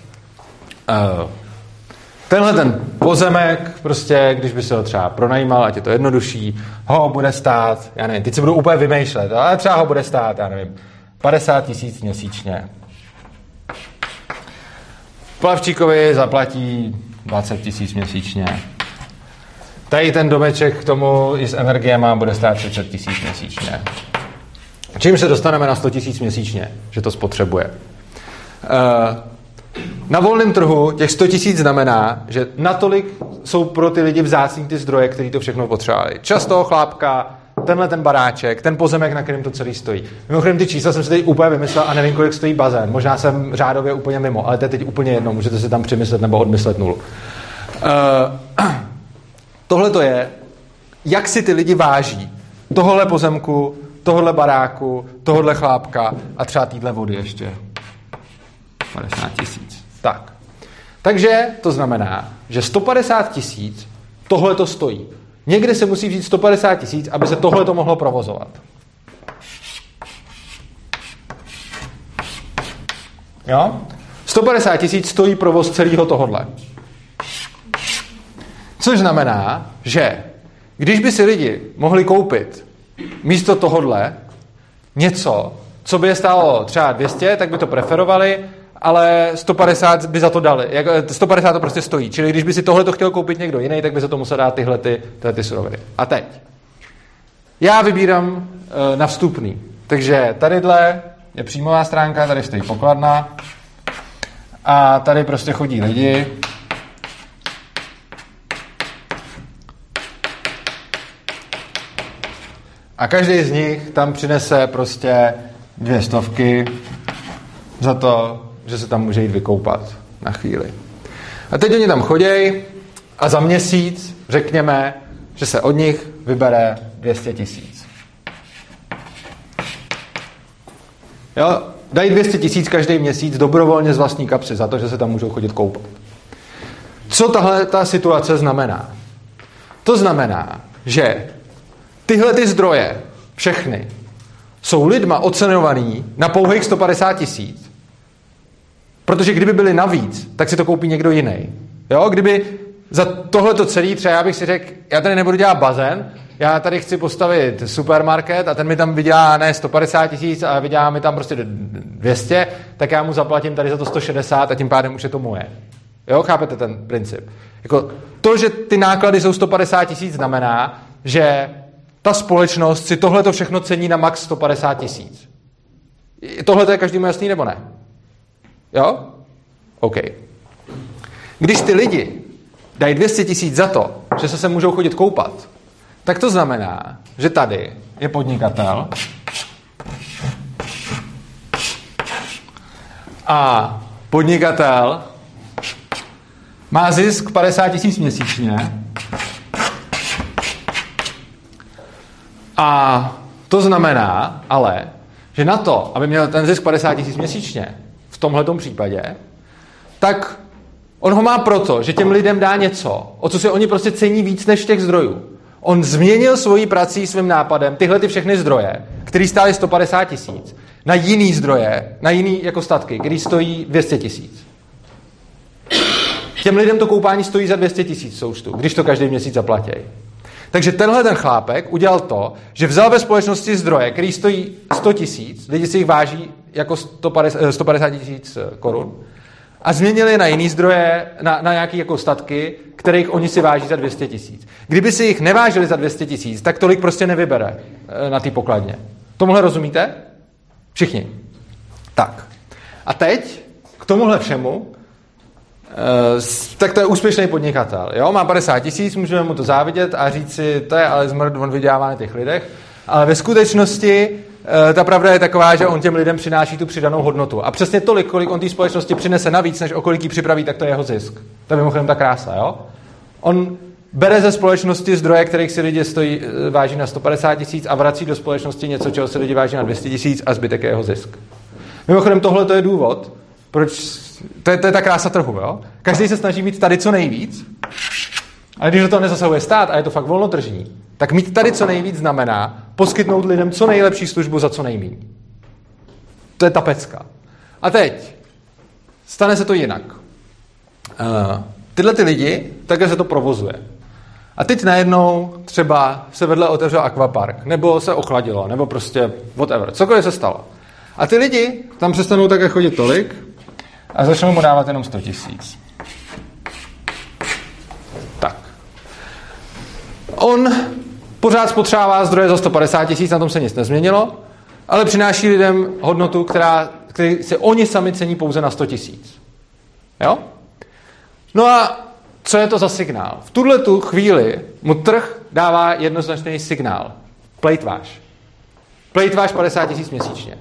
Tenhle ten pozemek, prostě, když by se ho třeba pronajímal, ať je to jednodušší, ho bude stát, já nevím, teď se budu úplně vymýšlet, ale třeba ho bude stát, já nevím, 50 tisíc měsíčně. Plavčíkovi zaplatí 20 tisíc měsíčně. Tady ten domeček k tomu i s energiema bude stát 30 tisíc měsíčně. Čím se dostaneme na 100 tisíc měsíčně, že to spotřebuje? Uh, na volném trhu těch 100 tisíc znamená, že natolik jsou pro ty lidi vzácní ty zdroje, který to všechno potřebovali. Často chlápka, tenhle ten baráček, ten pozemek, na kterém to celý stojí. Mimochodem ty čísla jsem si teď úplně vymyslel a nevím, kolik stojí bazén. Možná jsem řádově úplně mimo, ale to je teď úplně jedno, můžete si tam přemyslet nebo odmyslet nulu. Uh, tohle to je, jak si ty lidi váží tohle pozemku, tohle baráku, tohle chlápka a třeba týdle vody ještě. 50 tisíc. Tak. Takže to znamená, že 150 tisíc tohle to stojí. Někde se musí vzít 150 tisíc, aby se tohle to mohlo provozovat. Jo? 150 tisíc stojí provoz celého tohodle. Což znamená, že když by si lidi mohli koupit místo tohodle něco, co by je stálo třeba 200, tak by to preferovali ale 150 by za to dali. Jak, 150 to prostě stojí. Čili když by si tohle to chtěl koupit někdo jiný, tak by za to musel dát tyhle, ty, tyhle ty suroviny. A teď. Já vybírám uh, na vstupný. Takže tadyhle je příjmová stránka, tady stojí pokladna a tady prostě chodí lidi. A každý z nich tam přinese prostě dvě stovky za to, že se tam může jít vykoupat na chvíli. A teď oni tam chodějí a za měsíc řekněme, že se od nich vybere 200 tisíc. Jo, dají 200 tisíc každý měsíc dobrovolně z vlastní kapsy za to, že se tam můžou chodit koupat. Co tahle ta situace znamená? To znamená, že tyhle ty zdroje, všechny, jsou lidma ocenovaný na pouhých 150 tisíc Protože kdyby byly navíc, tak si to koupí někdo jiný. Jo, kdyby za tohleto celý třeba já bych si řekl, já tady nebudu dělat bazén, já tady chci postavit supermarket a ten mi tam vydělá ne 150 tisíc a vydělá mi tam prostě 200, tak já mu zaplatím tady za to 160 a tím pádem už je to moje. Jo, chápete ten princip? Jako to, že ty náklady jsou 150 tisíc, znamená, že ta společnost si tohle to všechno cení na max 150 tisíc. Tohle to je každému jasný nebo ne? Jo? OK. Když ty lidi dají 200 tisíc za to, že se sem můžou chodit koupat, tak to znamená, že tady je podnikatel a podnikatel má zisk 50 tisíc měsíčně a to znamená ale, že na to, aby měl ten zisk 50 tisíc měsíčně, v tomhle případě, tak on ho má proto, že těm lidem dá něco, o co si oni prostě cení víc než těch zdrojů. On změnil svojí prací svým nápadem tyhle ty všechny zdroje, které stály 150 tisíc, na jiný zdroje, na jiný jako statky, který stojí 200 tisíc. Těm lidem to koupání stojí za 200 tisíc soustu, když to každý měsíc zaplatí. Takže tenhle ten chlápek udělal to, že vzal ve společnosti zdroje, který stojí 100 tisíc, lidi si jich váží jako 150 eh, tisíc eh, korun, a změnili je na jiný zdroje, na, na nějaké jako statky, kterých oni si váží za 200 tisíc. Kdyby si jich nevážili za 200 tisíc, tak tolik prostě nevybere eh, na té pokladně. Tomuhle rozumíte? Všichni. Tak. A teď k tomuhle všemu tak to je úspěšný podnikatel. Jo? Má 50 tisíc, můžeme mu to závidět a říct si, to je ale zmrt, on vydělává na těch lidech. Ale ve skutečnosti ta pravda je taková, že on těm lidem přináší tu přidanou hodnotu. A přesně tolik, kolik on té společnosti přinese navíc, než o kolik ji připraví, tak to je jeho zisk. To je mimochodem ta krása. Jo? On bere ze společnosti zdroje, kterých si lidi stojí, eh, váží na 150 tisíc a vrací do společnosti něco, čeho si lidi váží na 200 tisíc a zbytek je jeho zisk. Mimochodem tohle to je důvod, proč to je, to je ta krása trhu, jo? Každý se snaží mít tady co nejvíc, ale když do toho nezasahuje stát a je to fakt volnotržní, tak mít tady co nejvíc znamená poskytnout lidem co nejlepší službu za co nejméně. To je ta pecka. A teď, stane se to jinak. Uh, tyhle ty lidi, takhle se to provozuje. A teď najednou třeba se vedle otevřel akvapark, nebo se ochladilo, nebo prostě whatever, cokoliv se stalo. A ty lidi tam přestanou také chodit tolik a začnou mu dávat jenom 100 tisíc. Tak. On pořád spotřebává zdroje za 150 tisíc, na tom se nic nezměnilo, ale přináší lidem hodnotu, která, který se oni sami cení pouze na 100 tisíc. Jo? No a co je to za signál? V tuhle tu chvíli mu trh dává jednoznačný signál. Plejtváš. Plejtváš 50 tisíc měsíčně.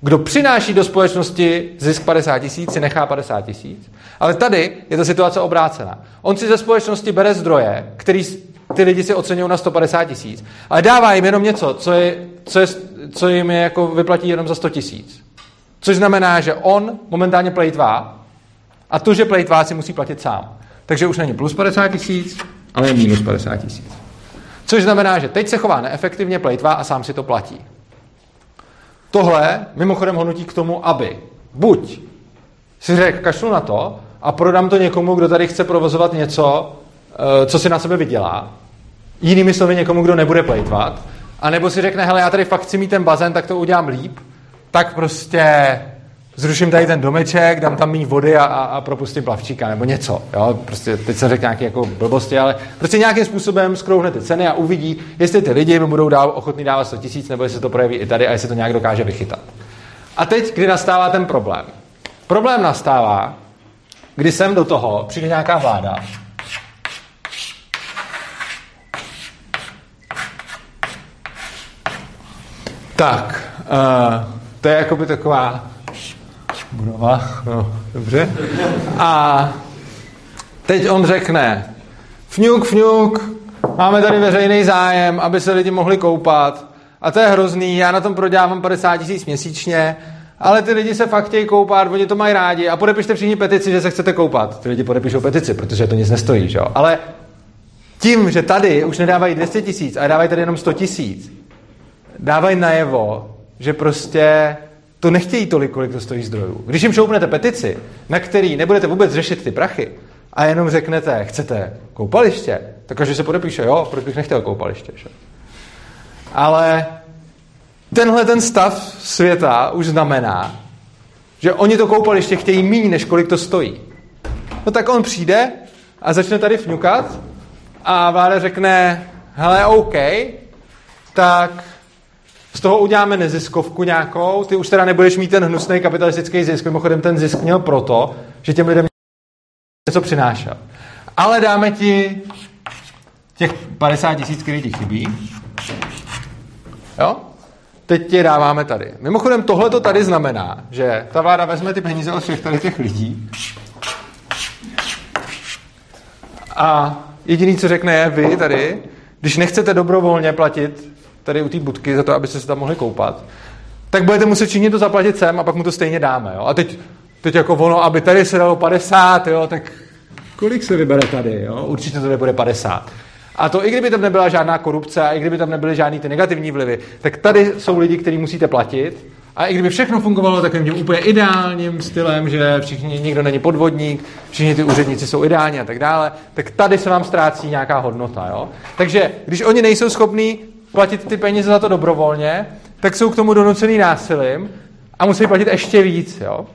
Kdo přináší do společnosti zisk 50 tisíc, si nechá 50 tisíc. Ale tady je ta situace obrácená. On si ze společnosti bere zdroje, který ty lidi si oceňují na 150 tisíc, ale dává jim jenom něco, co, je, co, je, co jim je jako vyplatí jenom za 100 tisíc. Což znamená, že on momentálně plejtvá a to, že plejtvá, si musí platit sám. Takže už není plus 50 tisíc, ale je minus 50 tisíc. Což znamená, že teď se chová neefektivně, plejtvá a sám si to platí. Tohle mimochodem ho nutí k tomu, aby buď si řekl, kašlu na to a prodám to někomu, kdo tady chce provozovat něco, co si na sebe vydělá, jinými slovy někomu, kdo nebude plejtvat, a nebo si řekne, hele, já tady fakt chci mít ten bazén, tak to udělám líp, tak prostě zruším tady ten domeček, dám tam méně vody a, a, a propustím plavčíka, nebo něco. Jo? Prostě teď jsem řekl nějaké jako blbosti, ale prostě nějakým způsobem skrouhne ty ceny a uvidí, jestli ty lidi mi budou dál ochotný dávat 100 tisíc, nebo jestli to projeví i tady a jestli to nějak dokáže vychytat. A teď, kdy nastává ten problém? Problém nastává, kdy sem do toho přijde nějaká vláda, tak, uh, to je jakoby taková budova, no, dobře. A teď on řekne, fňuk, fňuk, máme tady veřejný zájem, aby se lidi mohli koupat. A to je hrozný, já na tom prodělávám 50 tisíc měsíčně, ale ty lidi se fakt chtějí koupat, oni to mají rádi a podepište všichni petici, že se chcete koupat. Ty lidi podepíšou petici, protože to nic nestojí, že jo? Ale tím, že tady už nedávají 200 tisíc, ale dávají tady jenom 100 tisíc, dávají najevo, že prostě to nechtějí tolik, kolik to stojí zdrojů. Když jim šoupnete petici, na který nebudete vůbec řešit ty prachy, a jenom řeknete, chcete koupaliště, tak každý se podepíše, jo, proč bych nechtěl koupaliště. Že? Ale tenhle ten stav světa už znamená, že oni to koupaliště chtějí méně, než kolik to stojí. No tak on přijde a začne tady fňukat a vláda řekne, hele, OK, tak z toho uděláme neziskovku nějakou, ty už teda nebudeš mít ten hnusný kapitalistický zisk, mimochodem ten zisk měl proto, že těm lidem něco přinášel. Ale dáme ti těch 50 tisíc, který ti chybí. Jo? Teď ti dáváme tady. Mimochodem tohle to tady znamená, že ta vláda vezme ty peníze od všech tady těch lidí a jediný, co řekne je, vy tady, když nechcete dobrovolně platit tady u té budky za to, abyste se tam mohli koupat, tak budete muset všichni to zaplatit sem a pak mu to stejně dáme. Jo? A teď, teď jako ono, aby tady se dalo 50, jo, tak kolik se vybere tady? Jo? Určitě to nebude 50. A to i kdyby tam nebyla žádná korupce a i kdyby tam nebyly žádný ty negativní vlivy, tak tady jsou lidi, kteří musíte platit. A i kdyby všechno fungovalo takovým tím úplně ideálním stylem, že všichni, nikdo není podvodník, všichni ty úředníci jsou ideální a tak dále, tak tady se vám ztrácí nějaká hodnota. Jo? Takže když oni nejsou schopní platit ty peníze za to dobrovolně, tak jsou k tomu donucený násilím a musí platit ještě víc. Jo?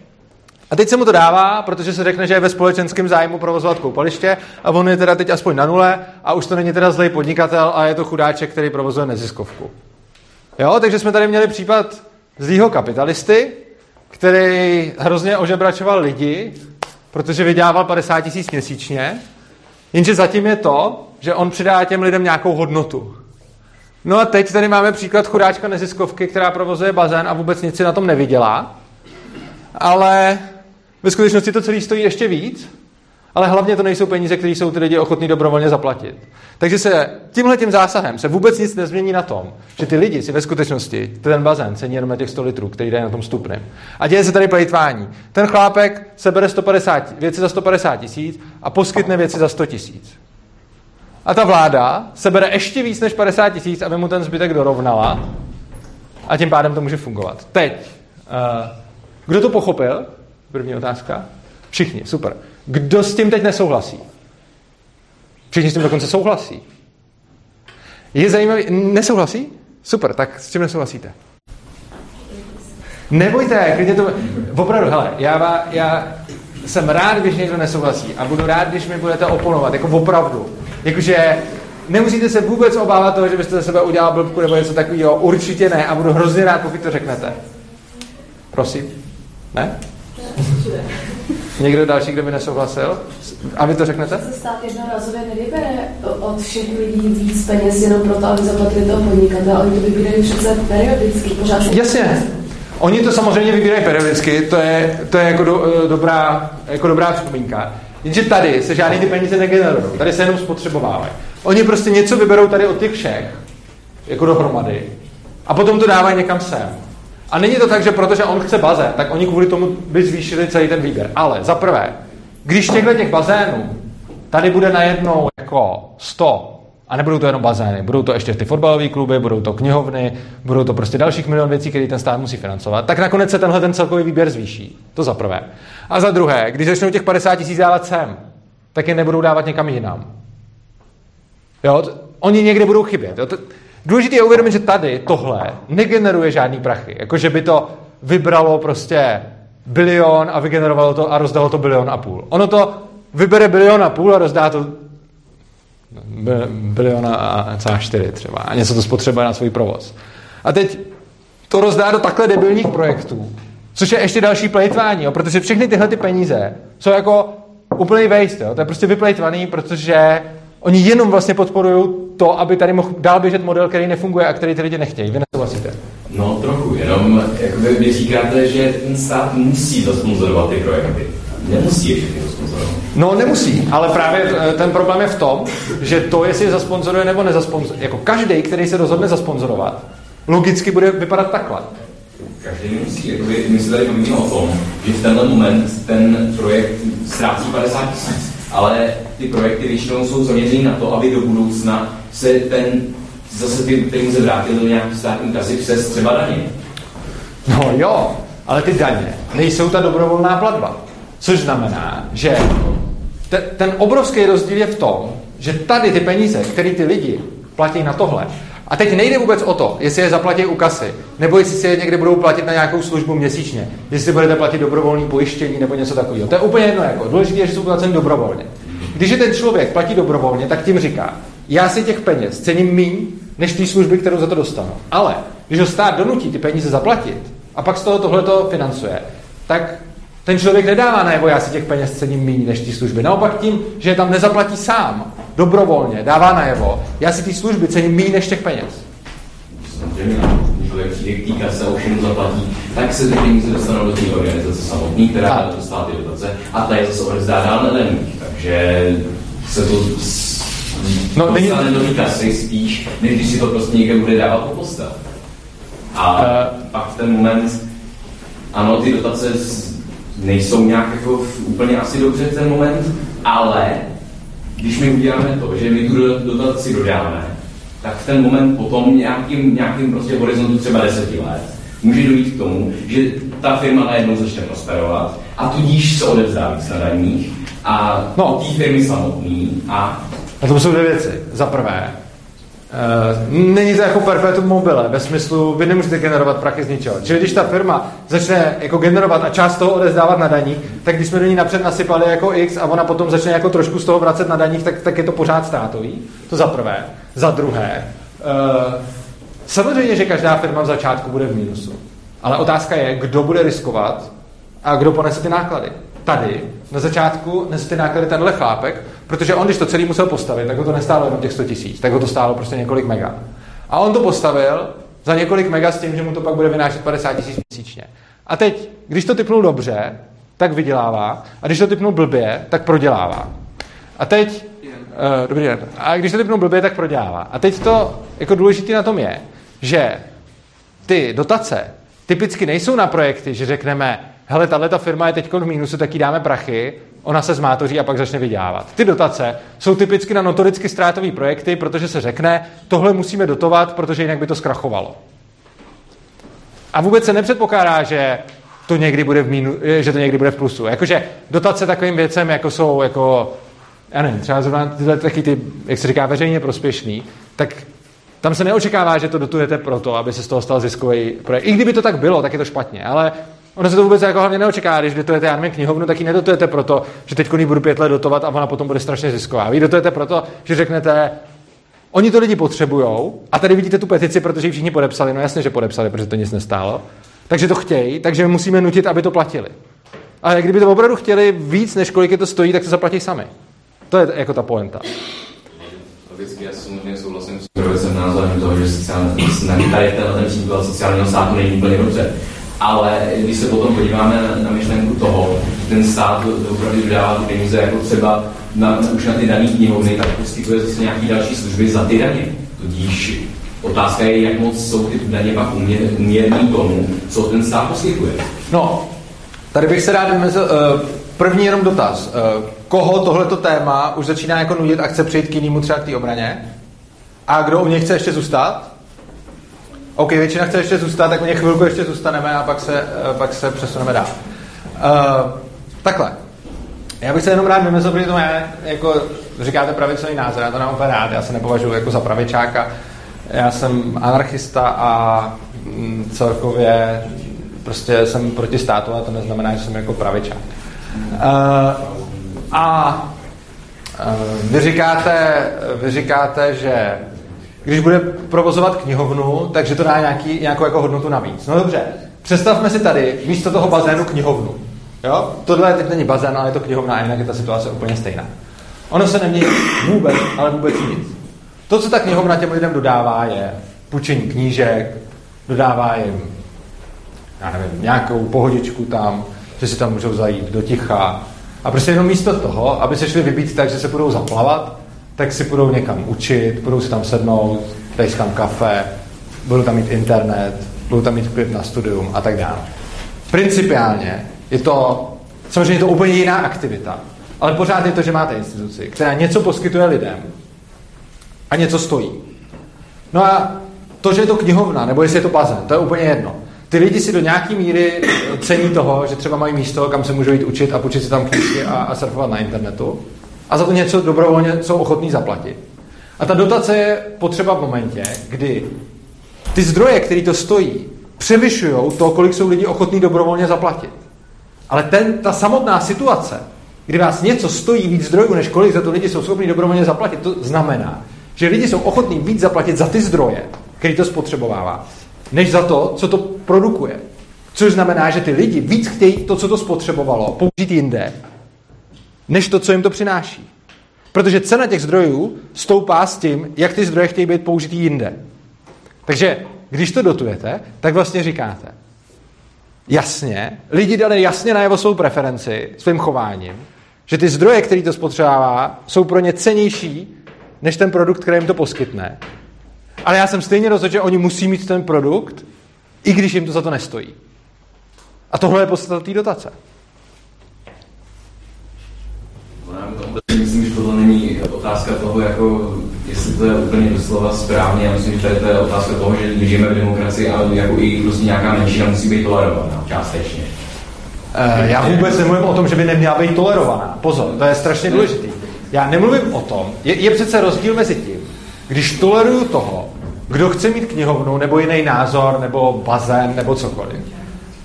A teď se mu to dává, protože se řekne, že je ve společenském zájmu provozovat koupaliště a on je teda teď aspoň na nule a už to není teda zlej podnikatel a je to chudáček, který provozuje neziskovku. Jo, takže jsme tady měli případ zlýho kapitalisty, který hrozně ožebračoval lidi, protože vydělával 50 tisíc měsíčně, jenže zatím je to, že on přidá těm lidem nějakou hodnotu. No a teď tady máme příklad chudáčka neziskovky, která provozuje bazén a vůbec nic si na tom nevydělá, ale ve skutečnosti to celé stojí ještě víc, ale hlavně to nejsou peníze, které jsou ty lidi ochotní dobrovolně zaplatit. Takže se tímhle tím zásahem se vůbec nic nezmění na tom, že ty lidi si ve skutečnosti ten bazén cení jenom na těch 100 litrů, který dají na tom stupném. A děje se tady plejtvání. Ten chlápek sebere 150, věci za 150 tisíc a poskytne věci za 100 tisíc. A ta vláda sebere ještě víc než 50 tisíc, aby mu ten zbytek dorovnala a tím pádem to může fungovat. Teď, uh, kdo to pochopil? První otázka. Všichni, super. Kdo s tím teď nesouhlasí? Všichni s tím dokonce souhlasí. Je zajímavý, nesouhlasí? Super, tak s čím nesouhlasíte? Nebojte, klidně to... Opravdu, hele, já, já jsem rád, když někdo nesouhlasí a budu rád, když mi budete oponovat, jako opravdu. Jakože nemusíte se vůbec obávat toho, že byste ze sebe udělal blbku nebo něco takového, určitě ne a budu hrozně rád, pokud to řeknete. Prosím. Ne? Někdo další, kdo by nesouhlasil? A vy to řeknete? Se stát jednorázově nevybere od všech lidí víc peněz jenom proto, aby zaplatili toho podnikatele. Oni to vybírají přece periodicky. Pořád Jasně. Oni to samozřejmě vybírají periodicky, to je, to je jako, do, eh, dobrá, jako dobrá připomínka. Jenže tady se žádný ty peníze negenerují, tady se jenom spotřebovávají. Oni prostě něco vyberou tady od těch všech, jako dohromady, a potom to dávají někam sem. A není to tak, že protože on chce bazén, tak oni kvůli tomu by zvýšili celý ten výběr. Ale za prvé, když těchto těch bazénů tady bude najednou jako 100, a nebudou to jenom bazény, budou to ještě ty fotbalové kluby, budou to knihovny, budou to prostě dalších milion věcí, které ten stát musí financovat, tak nakonec se tenhle ten celkový výběr zvýší. To za prvé. A za druhé, když začnou těch 50 tisíc dávat sem, tak je nebudou dávat někam jinam. Jo, oni někde budou chybět. Jo. Důležité je uvědomit, že tady tohle negeneruje žádný prachy. Jako, že by to vybralo prostě bilion a vygenerovalo to a rozdalo to bilion a půl. Ono to vybere bilion a půl a rozdá to biliona a celá čtyři třeba. A něco to spotřebuje na svůj provoz. A teď to rozdá do takhle debilních projektů, což je ještě další plejtvání, jo, protože všechny tyhle ty peníze jsou jako úplný waste, jo, to je prostě vyplejtvaný, protože oni jenom vlastně podporují to, aby tady mohl dál běžet model, který nefunguje a který ty lidi nechtějí. Vy nesouhlasíte? No trochu, jenom jakoby vy říkáte, že ten stát musí zasponzorovat ty projekty. Nemusí je všechny zasponzorovat. No nemusí, ale právě eh, ten problém je v tom, že to, jestli je zasponzoruje nebo nezasponzoruje, jako každý, který se rozhodne zasponzorovat, logicky bude vypadat takhle. Každý musí, jakoby, my se tady o tom, že v tenhle moment ten projekt ztrácí 50 tisíc, ale ty projekty většinou jsou zaměřené na to, aby do budoucna se ten zase ty peníze vrátily do nějaké státní kasy přes třeba daně. No jo, ale ty daně nejsou ta dobrovolná platba. Což znamená, že te, ten obrovský rozdíl je v tom, že tady ty peníze, které ty lidi platí na tohle, a teď nejde vůbec o to, jestli je zaplatí u kasy, nebo jestli si je někde budou platit na nějakou službu měsíčně, jestli budete platit dobrovolné pojištění nebo něco takového. To je úplně jedno, jako. důležité je, že jsou placeny dobrovolně. Když je ten člověk platí dobrovolně, tak tím říká, já si těch peněz cením míň, než té služby, kterou za to dostanu. Ale když ho stát donutí ty peníze zaplatit a pak z toho tohleto financuje, tak ten člověk nedává najevo, já si těch peněz cením méně než ty služby. Naopak tím, že je tam nezaplatí sám, dobrovolně, dává najevo, já si ty služby cením méně než těch peněz. Samozřejmě, když člověk přijde k té kase a už zaplatí, tak se ty peníze dostanou do té organizace samotné, která A. dostává ty dotace a ta je zase odevzdá dál. Takže se to No, není- do té kasy spíš, než když si to prostě někde bude dávat po postav. A Eh. pak v ten moment, ano, ty dotace z- nejsou nějak jako v- úplně asi dobře v ten moment, ale když my uděláme to, že my tu do- dotaci dodáme, tak v ten moment potom nějakým, nějakým prostě horizontu třeba deseti let může dojít k tomu, že ta firma najednou začne prosperovat a tudíž se odevzdá víc na daních a No. té firmy samotný a A to jsou dvě věci. Za prvé, není to jako perpetuum mobile, ve smyslu, vy nemůžete generovat prachy z ničeho. Čili když ta firma začne jako generovat a část toho odezdávat na daních, tak když jsme do ní napřed nasypali jako X a ona potom začne jako trošku z toho vracet na daních, tak, tak je to pořád ztrátový. To za prvé. Za druhé, uh, samozřejmě, že každá firma v začátku bude v mínusu. Ale otázka je, kdo bude riskovat a kdo ponese ty náklady. Tady, na začátku, nese ty náklady tenhle chlápek, protože on, když to celý musel postavit, tak ho to nestálo jenom těch 100 tisíc, tak ho to stálo prostě několik mega. A on to postavil za několik mega s tím, že mu to pak bude vynášet 50 tisíc měsíčně. A teď, když to typnul dobře, tak vydělává, a když to typnul blbě, tak prodělává. A teď, uh, dobrý den, a když to typnul blbě, tak prodělává. A teď to jako důležité na tom je, že ty dotace typicky nejsou na projekty, že řekneme, hele, tahle ta firma je teď v mínusu, tak jí dáme prachy, ona se zmátoří a pak začne vydělávat. Ty dotace jsou typicky na notoricky ztrátové projekty, protože se řekne, tohle musíme dotovat, protože jinak by to zkrachovalo. A vůbec se nepředpokládá, že to někdy bude v mínu, že to někdy bude v plusu. Jakože dotace takovým věcem, jako jsou, jako, já nevím, třeba zrovna tyhle taky ty, jak se říká, veřejně prospěšný, tak tam se neočekává, že to dotujete proto, aby se z toho stal ziskový projekt. I kdyby to tak bylo, tak je to špatně, ale Ono se to vůbec jako hlavně neočeká, když dotujete, já nevím, knihovnu, tak ji nedotujete proto, že teď ji budu pět let dotovat a ona potom bude strašně zisková. Vy dotujete proto, že řeknete, oni to lidi potřebují a tady vidíte tu petici, protože ji všichni podepsali, no jasně, že podepsali, protože to nic nestálo. Takže to chtějí, takže musíme nutit, aby to platili. Ale kdyby to opravdu chtěli víc, než kolik je to stojí, tak to zaplatí sami. To je jako ta poenta. Logicky, já samozřejmě souhlasím s názorem toho, že sociální, tady tenhle ten příklad sociálního státu není úplně dobře. Ale když se potom podíváme na, na myšlenku toho, ten stát opravdu vydává ty peníze jako třeba na, už na ty dané knihovny, tak poskytuje zase nějaké další služby za ty daně. Tudíž otázka je, jak moc jsou ty daně pak uměrný tomu, co ten stát poskytuje. No, tady bych se rád vymezil, uh, první jenom dotaz. Uh, koho tohleto téma už začíná jako nudit a chce přejít k jinému třeba k té obraně? A kdo u něj chce ještě zůstat? OK, většina chce ještě zůstat, tak u něj chvilku ještě zůstaneme a pak se, uh, pak se přesuneme dál. Uh, takhle. Já bych se jenom rád vymezil, protože to je, jako říkáte pravicový názor, já to nemám rád, já se nepovažuji jako za pravičáka, já jsem anarchista a mm, celkově prostě jsem proti státu a to neznamená, že jsem jako pravičák. Uh, a uh, vy říkáte, vy říkáte, že když bude provozovat knihovnu, takže to dá nějaký, nějakou jako hodnotu navíc. No dobře, představme si tady místo toho bazénu knihovnu. Jo? Tohle teď není bazén, ale je to knihovna a jinak je ta situace úplně stejná. Ono se nemění vůbec, ale vůbec nic. To, co ta knihovna těm lidem dodává, je půjčení knížek, dodává jim já nevím, nějakou pohodičku tam, že si tam můžou zajít do ticha. A prostě jenom místo toho, aby se šli vybít tak, že se budou zaplavat, tak si budou někam učit, budou si tam sednout, dají si tam kafe, budou tam mít internet, budou tam mít klid na studium a tak dále. Principiálně je to, samozřejmě je to úplně jiná aktivita, ale pořád je to, že máte instituci, která něco poskytuje lidem a něco stojí. No a to, že je to knihovna, nebo jestli je to bazén, to je úplně jedno. Ty lidi si do nějaké míry cení toho, že třeba mají místo, kam se můžou jít učit a počít si tam knížky a, a surfovat na internetu. A za to něco dobrovolně jsou ochotní zaplatit. A ta dotace je potřeba v momentě, kdy ty zdroje, které to stojí, převyšují to, kolik jsou lidi ochotní dobrovolně zaplatit. Ale ten, ta samotná situace, kdy vás něco stojí víc zdrojů, než kolik za to lidi jsou schopni dobrovolně zaplatit, to znamená, že lidi jsou ochotní víc zaplatit za ty zdroje, který to spotřebovává, než za to, co to produkuje. Což znamená, že ty lidi víc chtějí to, co to spotřebovalo, použít jinde, než to, co jim to přináší. Protože cena těch zdrojů stoupá s tím, jak ty zdroje chtějí být použitý jinde. Takže když to dotujete, tak vlastně říkáte, jasně, lidi dali jasně najevo svou preferenci svým chováním, že ty zdroje, který to spotřebává, jsou pro ně cenější než ten produkt, který jim to poskytne. Ale já jsem stejně rozhodl, že oni musí mít ten produkt, i když jim to za to nestojí. A tohle je podstata té dotace. Myslím, že tohle není otázka toho, jako, jestli to je úplně doslova správně. Já myslím, že to je otázka toho, že žijeme v demokracii, ale jako i prostě nějaká menšina musí být tolerovaná částečně. Uh, já vůbec nemluvím o tom, že by neměla být tolerovaná. Pozor, to je strašně důležité. Já nemluvím o tom, je, je přece rozdíl mezi tím, když toleruju toho, kdo chce mít knihovnu, nebo jiný názor, nebo bazén, nebo cokoliv.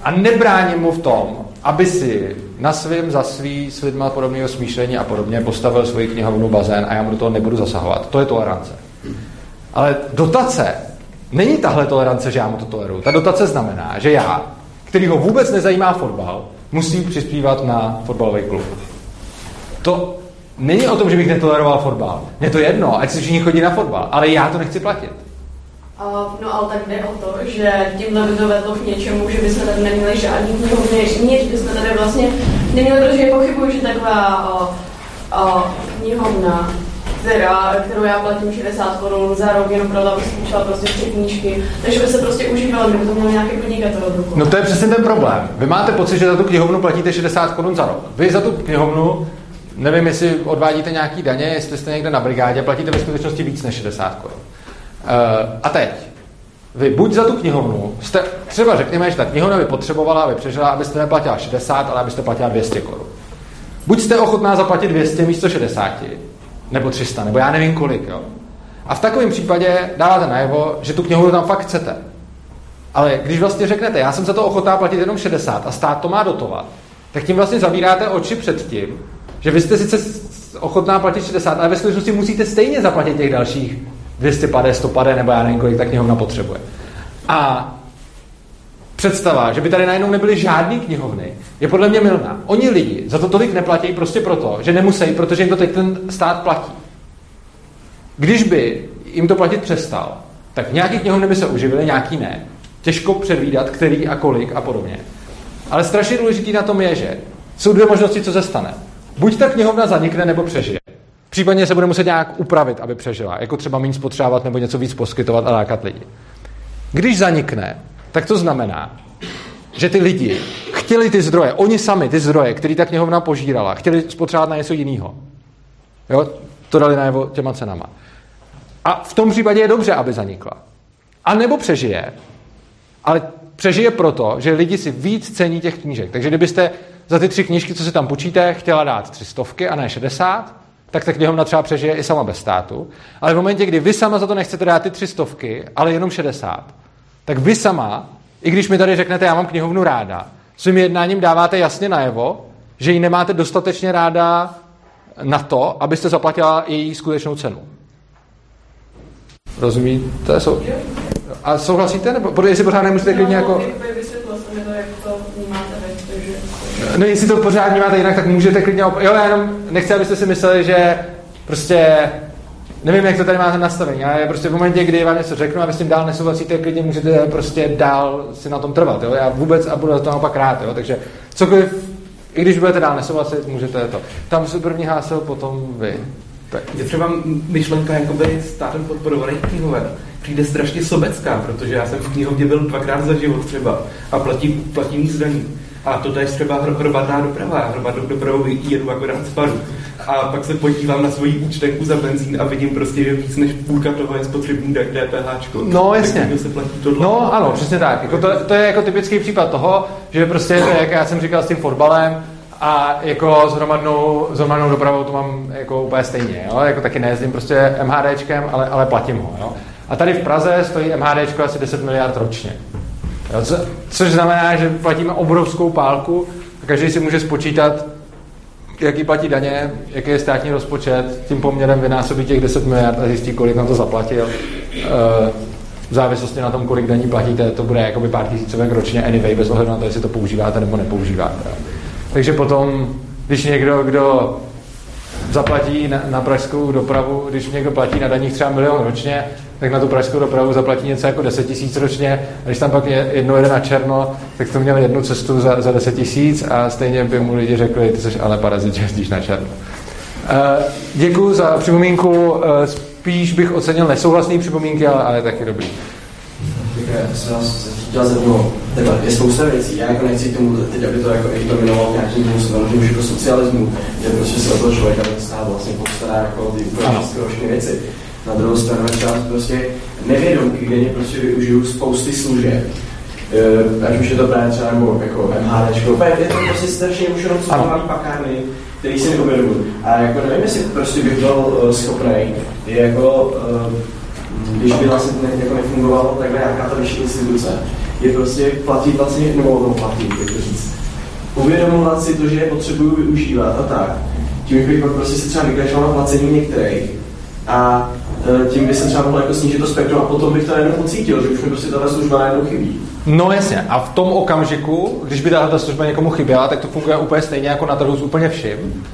A nebráním mu v tom, aby si na svým, za svý, s lidma podobného smýšlení a podobně postavil svoji knihovnu, bazén a já mu do toho nebudu zasahovat. To je tolerance. Ale dotace není tahle tolerance, že já mu to toleruju. Ta dotace znamená, že já, který ho vůbec nezajímá fotbal, musím přispívat na fotbalový klub. To není o tom, že bych netoleroval fotbal. Mně to jedno, ať si všichni chodí na fotbal, ale já to nechci platit. No ale tak jde o to, že tímhle by to vedlo k něčemu, že bychom tady neměli žádný knihovny, nic bychom tady vlastně neměli, protože pochybuji, že taková uh, uh, knihovna, která, kterou já platím 60 korun za rok, jenom proto, abych zkoušela prostě tři knížky, takže by se prostě užívala, kdyby to měl nějaký podnikatel od rukou. No to je přesně ten problém. Vy máte pocit, že za tu knihovnu platíte 60 korun za rok. Vy za tu knihovnu nevím, jestli odvádíte nějaký daně, jestli jste někde na brigádě, platíte ve skutečnosti víc než 60 korun. Uh, a teď, vy buď za tu knihovnu, jste, třeba řekněme, že ta knihovna by potřebovala, aby přežila, abyste neplatila 60, ale abyste platila 200 korun. Buď jste ochotná zaplatit 200 místo 60, nebo 300, nebo já nevím kolik, jo. A v takovém případě dáváte najevo, že tu knihovnu tam fakt chcete. Ale když vlastně řeknete, já jsem za to ochotná platit jenom 60 a stát to má dotovat, tak tím vlastně zavíráte oči před tím, že vy jste sice ochotná platit 60, ale ve skutečnosti musíte stejně zaplatit těch dalších 250, 150 nebo já nevím, kolik ta knihovna potřebuje. A představa, že by tady najednou nebyly žádné knihovny, je podle mě milná. Oni lidi za to tolik neplatí prostě proto, že nemusí, protože jim to teď ten stát platí. Když by jim to platit přestal, tak nějaký knihovny by se uživily, nějaký ne. Těžko předvídat, který a kolik a podobně. Ale strašně důležitý na tom je, že jsou dvě možnosti, co se stane. Buď ta knihovna zanikne, nebo přežije. Případně se bude muset nějak upravit, aby přežila. Jako třeba méně spotřebovat nebo něco víc poskytovat a lákat lidi. Když zanikne, tak to znamená, že ty lidi chtěli ty zdroje, oni sami ty zdroje, který ta knihovna požírala, chtěli spotřebovat na něco jiného. Jo? To dali najevo těma cenama. A v tom případě je dobře, aby zanikla. A nebo přežije, ale přežije proto, že lidi si víc cení těch knížek. Takže kdybyste za ty tři knížky, co si tam počíte, chtěla dát tři stovky a ne 60, tak ta knihovna třeba přežije i sama bez státu. Ale v momentě, kdy vy sama za to nechcete dát ty tři stovky, ale jenom 60, tak vy sama, i když mi tady řeknete, já mám knihovnu ráda, svým jednáním dáváte jasně najevo, že ji nemáte dostatečně ráda na to, abyste zaplatila její skutečnou cenu. Rozumíte? A souhlasíte? Nebo protože jestli pořád nemusíte klidně jako... to, jak to vnímáte No jestli to pořád vnímáte jinak, tak můžete klidně... Op... Jo, jenom nechci, abyste si mysleli, že prostě nevím, jak to tady máte nastavení, ale prostě v momentě, kdy vám něco řeknu a vy s tím dál nesouhlasíte, klidně můžete prostě dál si na tom trvat. Jo? Já vůbec a budu to naopak rád. Jo? Takže cokoliv, i když budete dál nesouhlasit, můžete to. Tam se první hlásil, potom vy. Tak. Je třeba myšlenka jakoby státem podporovaných knihoven přijde strašně sobecká, protože já jsem v knihovně byl dvakrát za život třeba a platím, platím zdaní. A to je třeba hromadná doprava. Já hromadnou dopravou jedu akorát z A pak se podívám na svoji účtenku za benzín a vidím prostě, že víc než půlka toho je spotřební DPH. No jasně. Se platí no ano, přesně tak. Jako to, to, je jako typický případ toho, že prostě, jak já jsem říkal s tím fotbalem, a jako s hromadnou, s hromadnou dopravou to mám jako úplně stejně, jo? jako taky nejezdím prostě MHDčkem, ale, ale platím ho. Jo? A tady v Praze stojí MHD asi 10 miliard ročně. Což znamená, že platíme obrovskou pálku a každý si může spočítat, jaký platí daně, jaký je státní rozpočet, tím poměrem vynásobí těch 10 miliard a zjistí, kolik na to zaplatil. E, v závislosti na tom, kolik daní platíte, to bude jakoby pár tisícovek ročně anyway, bez ohledu na to, jestli to používáte nebo nepoužíváte. Takže potom, když někdo, kdo zaplatí na, na pražskou dopravu, když někdo platí na daních třeba milion ročně, tak na tu pražskou dopravu zaplatí něco jako 10 tisíc ročně. A když tam pak je jedno jede na černo, tak to měl jednu cestu za, za 10 tisíc a stejně by mu lidi řekli, ty jsi ale parazit, že jezdíš na černo. Uh, děkuji za připomínku. Uh, spíš bych ocenil nesouhlasné připomínky, ale, ale taky dobrý. Já jsem vás chtěl takhle, je spousta věcí, já jako nechci tomu teď, aby to jako dominoval nějakým způsobem, že už jako socialismu, že prostě se o toho člověka stát vlastně postará jako ty úplně věci. Na druhou stranu je část prostě nevědomky, kde mě prostě využiju spousty služeb. Uh, ať už je to právě třeba nebo jako MHD, je to prostě strašně už jenom malý pakárny, který si neuvědomuji. A jako nevím, jestli prostě bych byl uh, schopný, je jako, uh, když by vlastně ne, jako nefungovalo takhle nějaká ta vyšší instituce, je prostě platit vlastně, nebo no, platit, jak to říct, uvědomovat si to, že je potřebuju využívat a tak. Tím bych prostě si třeba vykračoval na placení některých a tím by se třeba mohlo jako snížit to spektrum a potom bych to najednou pocítil, že už mi prostě tahle služba najednou chybí. No jasně, a v tom okamžiku, když by tahle služba někomu chyběla, tak to funguje úplně stejně jako na trhu s úplně vším.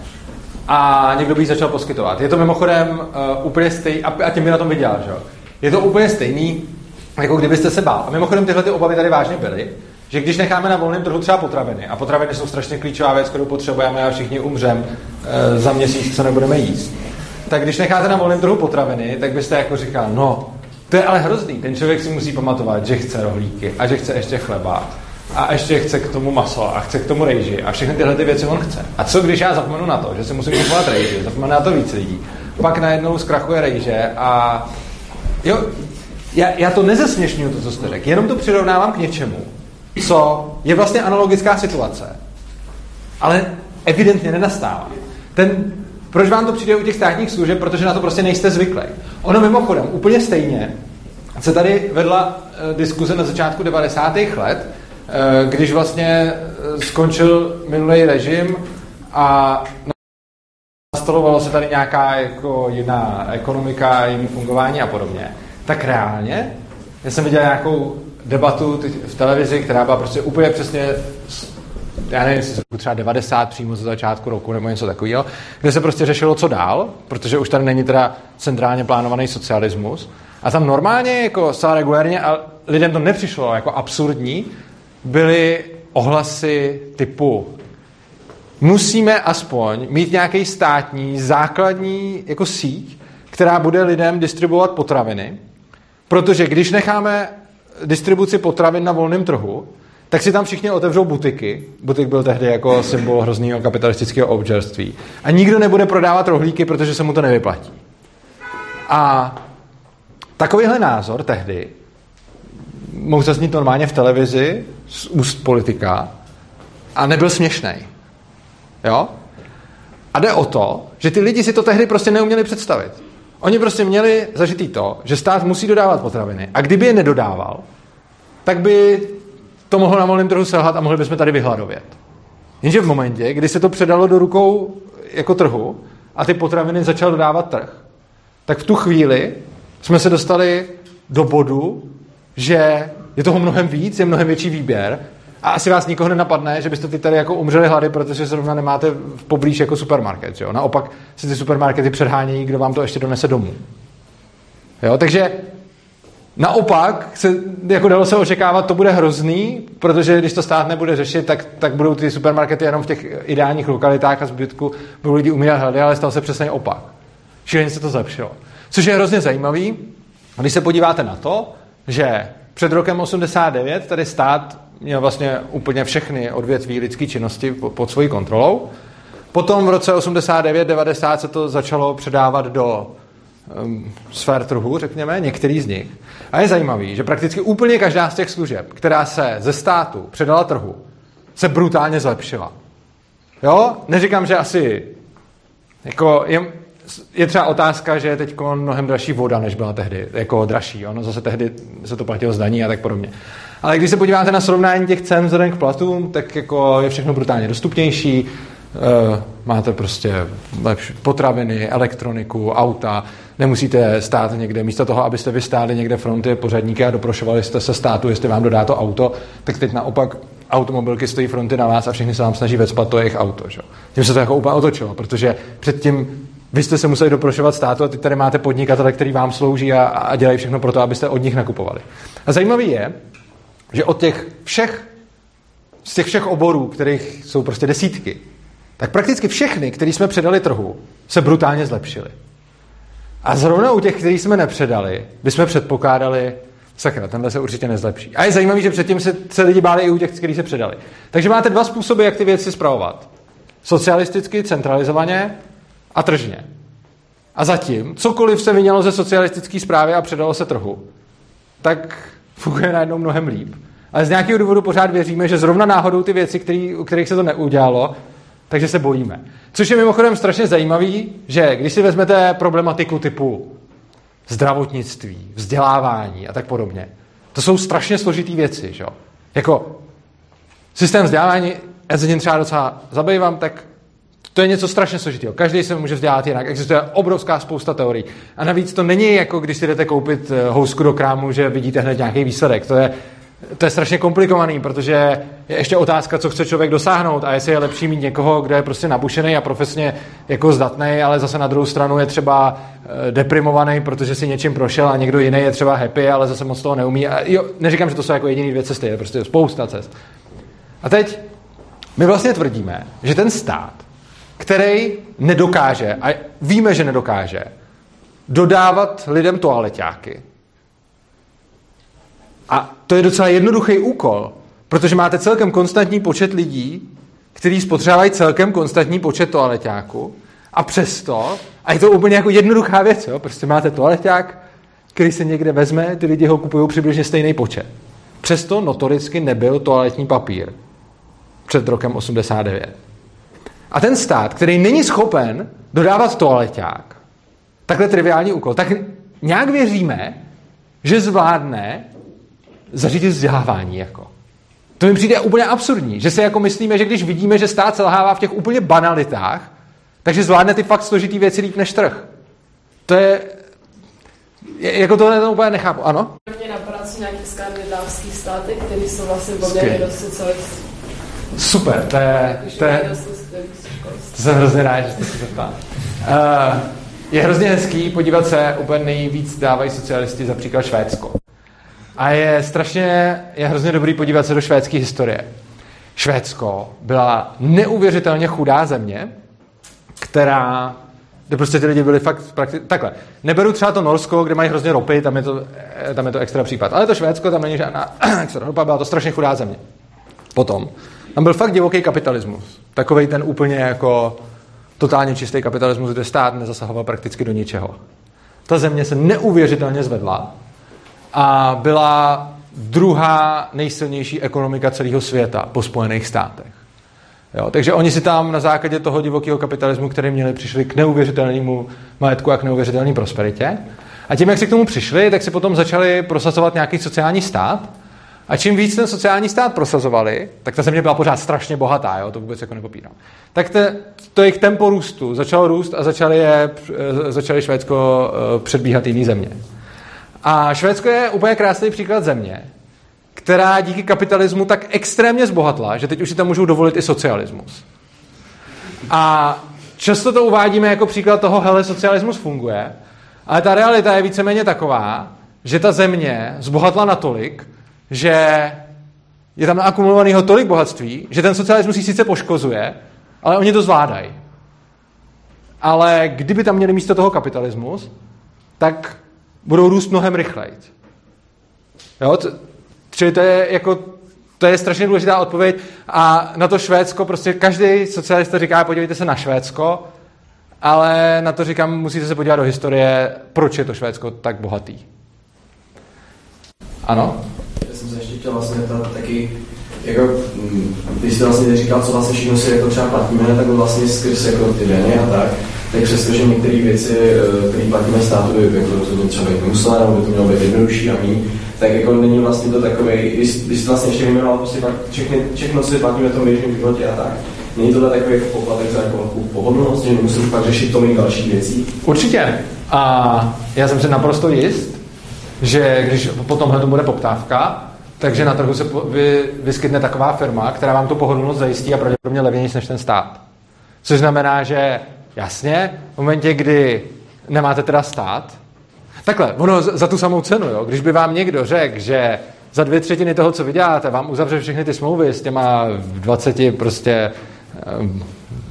A někdo by ji začal poskytovat. Je to mimochodem uh, úplně stejný, a, a tím by na tom vydělal, že jo? Je to úplně stejný, jako kdybyste se bál. A mimochodem tyhle ty obavy tady vážně byly, že když necháme na volném trhu třeba potraviny, a potraviny jsou strašně klíčová věc, kterou potřebujeme a všichni umřem e, za měsíc, co nebudeme jíst, tak když necháte na volném trhu potraviny, tak byste jako říkal, no, to je ale hrozný. Ten člověk si musí pamatovat, že chce rohlíky a že chce ještě chleba a ještě chce k tomu maso a chce k tomu rejži a všechny tyhle ty věci on chce. A co když já zapomenu na to, že si musím kupovat rejži, zapomenu na to víc lidí, pak najednou zkrachuje rejže a jo, já, já to nezesměšňuju, to, co jste řekl, jenom to přirovnávám k něčemu, co je vlastně analogická situace, ale evidentně nenastává. Ten proč vám to přijde u těch státních služeb? Protože na to prostě nejste zvyklí. Ono mimochodem, úplně stejně, se tady vedla eh, diskuze na začátku 90. let, eh, když vlastně eh, skončil minulý režim a nastolovalo se tady nějaká jako jiná ekonomika, jiný fungování a podobně, tak reálně, já jsem viděl nějakou debatu v televizi, která byla prostě úplně přesně já nevím, jestli třeba 90 přímo ze začátku roku nebo něco takového, kde se prostě řešilo, co dál, protože už tady není teda centrálně plánovaný socialismus. A tam normálně, jako zcela regulérně, a lidem to nepřišlo jako absurdní, byly ohlasy typu musíme aspoň mít nějaký státní základní jako síť, která bude lidem distribuovat potraviny, protože když necháme distribuci potravin na volném trhu, tak si tam všichni otevřou butiky. Butik byl tehdy jako symbol hrozného kapitalistického občerství. A nikdo nebude prodávat rohlíky, protože se mu to nevyplatí. A takovýhle názor tehdy mohl zaznít normálně v televizi z úst politika a nebyl směšný. Jo? A jde o to, že ty lidi si to tehdy prostě neuměli představit. Oni prostě měli zažitý to, že stát musí dodávat potraviny. A kdyby je nedodával, tak by to mohlo na volném trhu selhat a mohli bychom tady vyhladovět. Jenže v momentě, kdy se to předalo do rukou jako trhu a ty potraviny začal dodávat trh, tak v tu chvíli jsme se dostali do bodu, že je toho mnohem víc, je mnohem větší výběr a asi vás nikoho nenapadne, že byste ty tady jako umřeli hlady, protože zrovna nemáte v poblíž jako supermarket. Jo? Naopak si ty supermarkety předhánějí, kdo vám to ještě donese domů. Jo? Takže Naopak se, jako dalo se očekávat, to bude hrozný, protože když to stát nebude řešit, tak, tak budou ty supermarkety jenom v těch ideálních lokalitách a zbytku budou lidi umírat hlady, ale stalo se přesně opak. Šíleně se to zlepšilo. Což je hrozně zajímavý, když se podíváte na to, že před rokem 89 tady stát měl vlastně úplně všechny odvětví lidské činnosti pod svojí kontrolou. Potom v roce 89-90 se to začalo předávat do sfér trhu, řekněme, některý z nich. A je zajímavý, že prakticky úplně každá z těch služeb, která se ze státu předala trhu, se brutálně zlepšila. Jo? Neříkám, že asi jako je, je třeba otázka, že je teď mnohem dražší voda, než byla tehdy, jako dražší. Ono zase tehdy se to platilo z daní a tak podobně. Ale když se podíváte na srovnání těch cen vzhledem k platům, tak jako je všechno brutálně dostupnější, máte prostě lepší potraviny, elektroniku, auta, nemusíte stát někde, místo toho, abyste vystáli někde fronty pořadníky a doprošovali jste se státu, jestli vám dodá to auto, tak teď naopak automobilky stojí fronty na vás a všichni se vám snaží vecpat to jejich auto. Že? Tím se to jako úplně otočilo, protože předtím vy jste se museli doprošovat státu a teď tady máte podnikatele, který vám slouží a, a dělají všechno pro to, abyste od nich nakupovali. A zajímavý je, že od těch všech, z těch všech oborů, kterých jsou prostě desítky, tak prakticky všechny, které jsme předali trhu, se brutálně zlepšily. A zrovna u těch, který jsme nepředali, bychom předpokládali, sakra, tenhle se určitě nezlepší. A je zajímavé, že předtím se, se lidi báli i u těch, kteří se předali. Takže máte dva způsoby, jak ty věci zpravovat. Socialisticky, centralizovaně a tržně. A zatím, cokoliv se vynělo ze socialistické zprávy a předalo se trhu, tak funguje najednou mnohem líp. Ale z nějakého důvodu pořád věříme, že zrovna náhodou ty věci, který, u kterých se to neudělalo, takže se bojíme. Což je mimochodem strašně zajímavý, že když si vezmete problematiku typu zdravotnictví, vzdělávání a tak podobně, to jsou strašně složitý věci. Že? Jako systém vzdělávání, já se tím třeba docela zabývám, tak to je něco strašně složitého. Každý se může vzdělat jinak. Existuje obrovská spousta teorií. A navíc to není jako když si jdete koupit eh, housku do krámu, že vidíte hned nějaký výsledek. To je to je strašně komplikovaný, protože je ještě otázka, co chce člověk dosáhnout a jestli je lepší mít někoho, kdo je prostě nabušený a profesně jako zdatný, ale zase na druhou stranu je třeba eh, deprimovaný, protože si něčím prošel a někdo jiný je třeba happy, ale zase moc toho neumí. A jo, neříkám, že to jsou jako jediné dvě cesty, je prostě spousta cest. A teď my vlastně tvrdíme, že ten stát, který nedokáže, a víme, že nedokáže, dodávat lidem toaleťáky, a to je docela jednoduchý úkol, protože máte celkem konstantní počet lidí, kteří spotřebávají celkem konstantní počet toaleťáků a přesto, a je to úplně jako jednoduchá věc, jo? prostě máte toaleťák, který se někde vezme, ty lidi ho kupují přibližně stejný počet. Přesto notoricky nebyl toaletní papír před rokem 89. A ten stát, který není schopen dodávat toaleťák, takhle triviální úkol, tak nějak věříme, že zvládne zařídit vzdělávání. Jako. To mi přijde úplně absurdní, že si jako myslíme, že když vidíme, že stát selhává v těch úplně banalitách, takže zvládne ty fakt složitý věci líp než trh. To je, je jako tohle to úplně nechápu, ano? Mě napadá nějaký skandinávský státy, které jsou vlastně poměrně dost socialistické. Super, to je, to je, to jsem hrozně rád, že jste se zeptal. Uh, je hrozně hezký podívat se, úplně nejvíc dávají socialisti za příklad Švédsko. A je strašně, je hrozně dobrý podívat se do švédské historie. Švédsko byla neuvěřitelně chudá země, která kde prostě ty lidi byli fakt prakticky... Takhle, neberu třeba to Norsko, kde mají hrozně ropy, tam je to, eh, tam je to extra případ. Ale to Švédsko, tam není žádná *clears throat* extra ropa, byla to strašně chudá země. Potom, tam byl fakt divoký kapitalismus. Takový ten úplně jako totálně čistý kapitalismus, kde stát nezasahoval prakticky do ničeho. Ta země se neuvěřitelně zvedla a byla druhá nejsilnější ekonomika celého světa po Spojených státech. Jo, takže oni si tam na základě toho divokého kapitalismu, který měli, přišli k neuvěřitelnému majetku a k neuvěřitelné prosperitě. A tím, jak si k tomu přišli, tak si potom začali prosazovat nějaký sociální stát. A čím víc ten sociální stát prosazovali, tak ta země byla pořád strašně bohatá, jo, to vůbec jako nepopírám. Tak te, to jejich tempo růstu začalo růst a začali, je, začali Švédsko eh, předbíhat jiný země. A Švédsko je úplně krásný příklad země, která díky kapitalismu tak extrémně zbohatla, že teď už si tam můžou dovolit i socialismus. A často to uvádíme jako příklad toho, hele, socialismus funguje, ale ta realita je víceméně taková, že ta země zbohatla natolik, že je tam naakumulovaného tolik bohatství, že ten socialismus ji sice poškozuje, ale oni to zvládají. Ale kdyby tam měli místo toho kapitalismus, tak budou růst mnohem rychleji. Jo, Čili to je jako to je strašně důležitá odpověď a na to Švédsko prostě každý socialista říká, podívejte se na Švédsko, ale na to říkám, musíte se podívat do historie, proč je to Švédsko tak bohatý. Ano? Já jsem se ještě chtěl vlastně to taky, jako, mm, když jste vlastně říkal, co vlastně všechno si jako třeba platíme, tak vlastně skrz jako ty daně a tak, tak přestože některé věci, eh, které platíme státu, by jako to třeba být musela, nebo by to mělo být jednodušší a méně, tak jako není vlastně to takový, když, vlastně ještě vyjmenoval prostě všechny, všechno si platíme v tom běžném životě a tak, Není to takový jako poplatek za jako pohodlnost, že nemusím pak řešit tolik dalších věcí? Určitě. A já jsem si naprosto jist, že když po tomhle to bude poptávka, takže na trhu se vy, vyskytne taková firma, která vám tu pohodlnost zajistí a pravděpodobně levnější než ten stát. Což znamená, že jasně, v momentě, kdy nemáte teda stát, Takhle, ono za tu samou cenu, jo. Když by vám někdo řekl, že za dvě třetiny toho, co vyděláte, vám uzavře všechny ty smlouvy s těma 20 prostě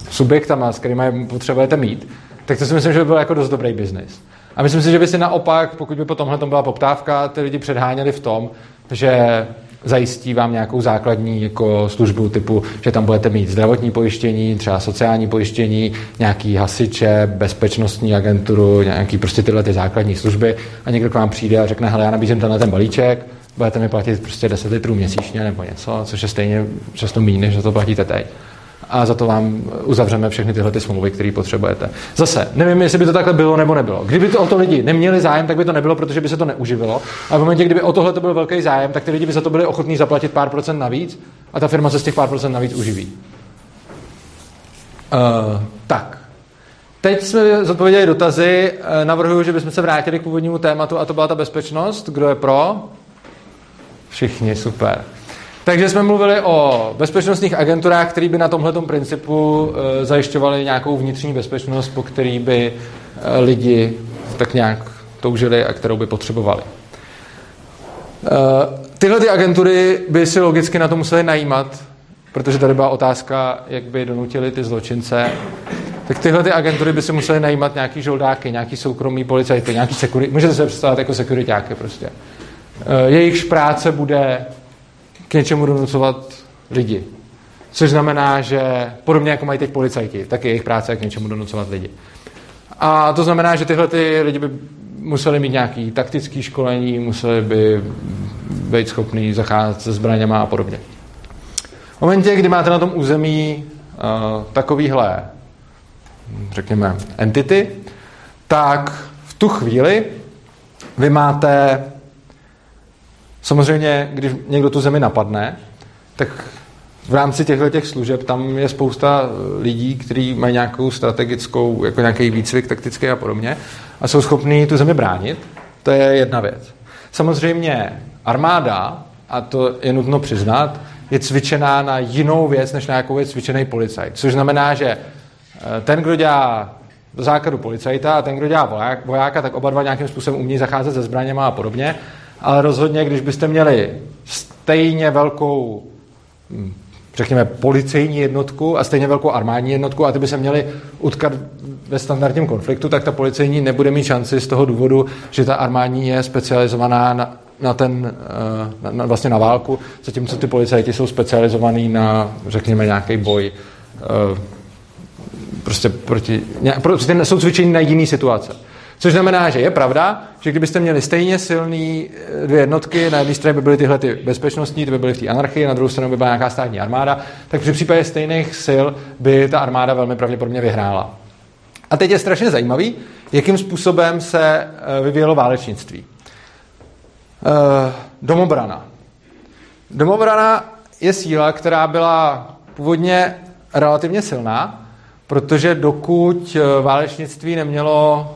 subjektama, s kterými potřebujete mít, tak to si myslím, že by byl jako dost dobrý biznis. A myslím si, že by si naopak, pokud by po tomhle byla poptávka, ty lidi předháněli v tom, že zajistí vám nějakou základní jako službu typu, že tam budete mít zdravotní pojištění, třeba sociální pojištění, nějaký hasiče, bezpečnostní agenturu, nějaký prostě tyhle ty základní služby. A někdo k vám přijde a řekne, hele, já nabízím tenhle ten balíček, budete mi platit prostě 10 litrů měsíčně nebo něco, což je stejně často méně, než to platíte teď a za to vám uzavřeme všechny tyhle ty smlouvy, které potřebujete. Zase, nevím, jestli by to takhle bylo nebo nebylo. Kdyby to o to lidi neměli zájem, tak by to nebylo, protože by se to neuživilo. A v momentě, kdyby o tohle to byl velký zájem, tak ty lidi by za to byli ochotní zaplatit pár procent navíc a ta firma se z těch pár procent navíc uživí. Uh, tak. Teď jsme zodpověděli dotazy. Uh, navrhuji, že bychom se vrátili k původnímu tématu a to byla ta bezpečnost. Kdo je pro? Všichni, super. Takže jsme mluvili o bezpečnostních agenturách, které by na tomhle principu e, zajišťovaly nějakou vnitřní bezpečnost, po který by e, lidi tak nějak toužili a kterou by potřebovali. E, tyhle ty agentury by si logicky na to museli najímat, protože tady byla otázka, jak by donutili ty zločince. Tak tyhle ty agentury by si museli najímat nějaký žoldáky, nějaký soukromý policajty, nějaký security, můžete se představit jako sekuritáky prostě. Jejich práce bude k něčemu donucovat lidi. Což znamená, že podobně jako mají teď policajti, tak je jejich práce k něčemu donucovat lidi. A to znamená, že tyhle ty lidi by museli mít nějaký taktický školení, museli by být schopní zacházet se zbraněma a podobně. V momentě, kdy máte na tom území uh, takovýhle, řekněme, entity, tak v tu chvíli vy máte Samozřejmě, když někdo tu zemi napadne, tak v rámci těchto těch služeb tam je spousta lidí, kteří mají nějakou strategickou, jako nějaký výcvik taktický a podobně a jsou schopní tu zemi bránit. To je jedna věc. Samozřejmě armáda, a to je nutno přiznat, je cvičená na jinou věc, než na jakou je cvičený policajt. Což znamená, že eh, ten, kdo dělá do základu policajta a ten, kdo dělá voják, vojáka, tak oba dva nějakým způsobem umí zacházet se zbraněma a podobně. Ale rozhodně, když byste měli stejně velkou hm, řekněme, policejní jednotku a stejně velkou armádní jednotku a ty by se měly utkat ve standardním konfliktu, tak ta policejní nebude mít šanci z toho důvodu, že ta armádní je specializovaná na, na ten, eh, na, na, vlastně na válku, zatímco ty policajti jsou specializovaný na, řekněme, nějaký boj eh, prostě proti, prostě jsou cvičení na jiný situace. Což znamená, že je pravda, že kdybyste měli stejně silné eh, dvě jednotky, na jedné straně by byly tyhle ty bezpečnostní, ty by byly v té anarchii, na druhou stranu by byla nějaká státní armáda, tak při případě stejných sil by ta armáda velmi pravděpodobně vyhrála. A teď je strašně zajímavý, jakým způsobem se eh, vyvíjelo válečnictví. Eh, domobrana. Domobrana je síla, která byla původně relativně silná, protože dokud válečnictví nemělo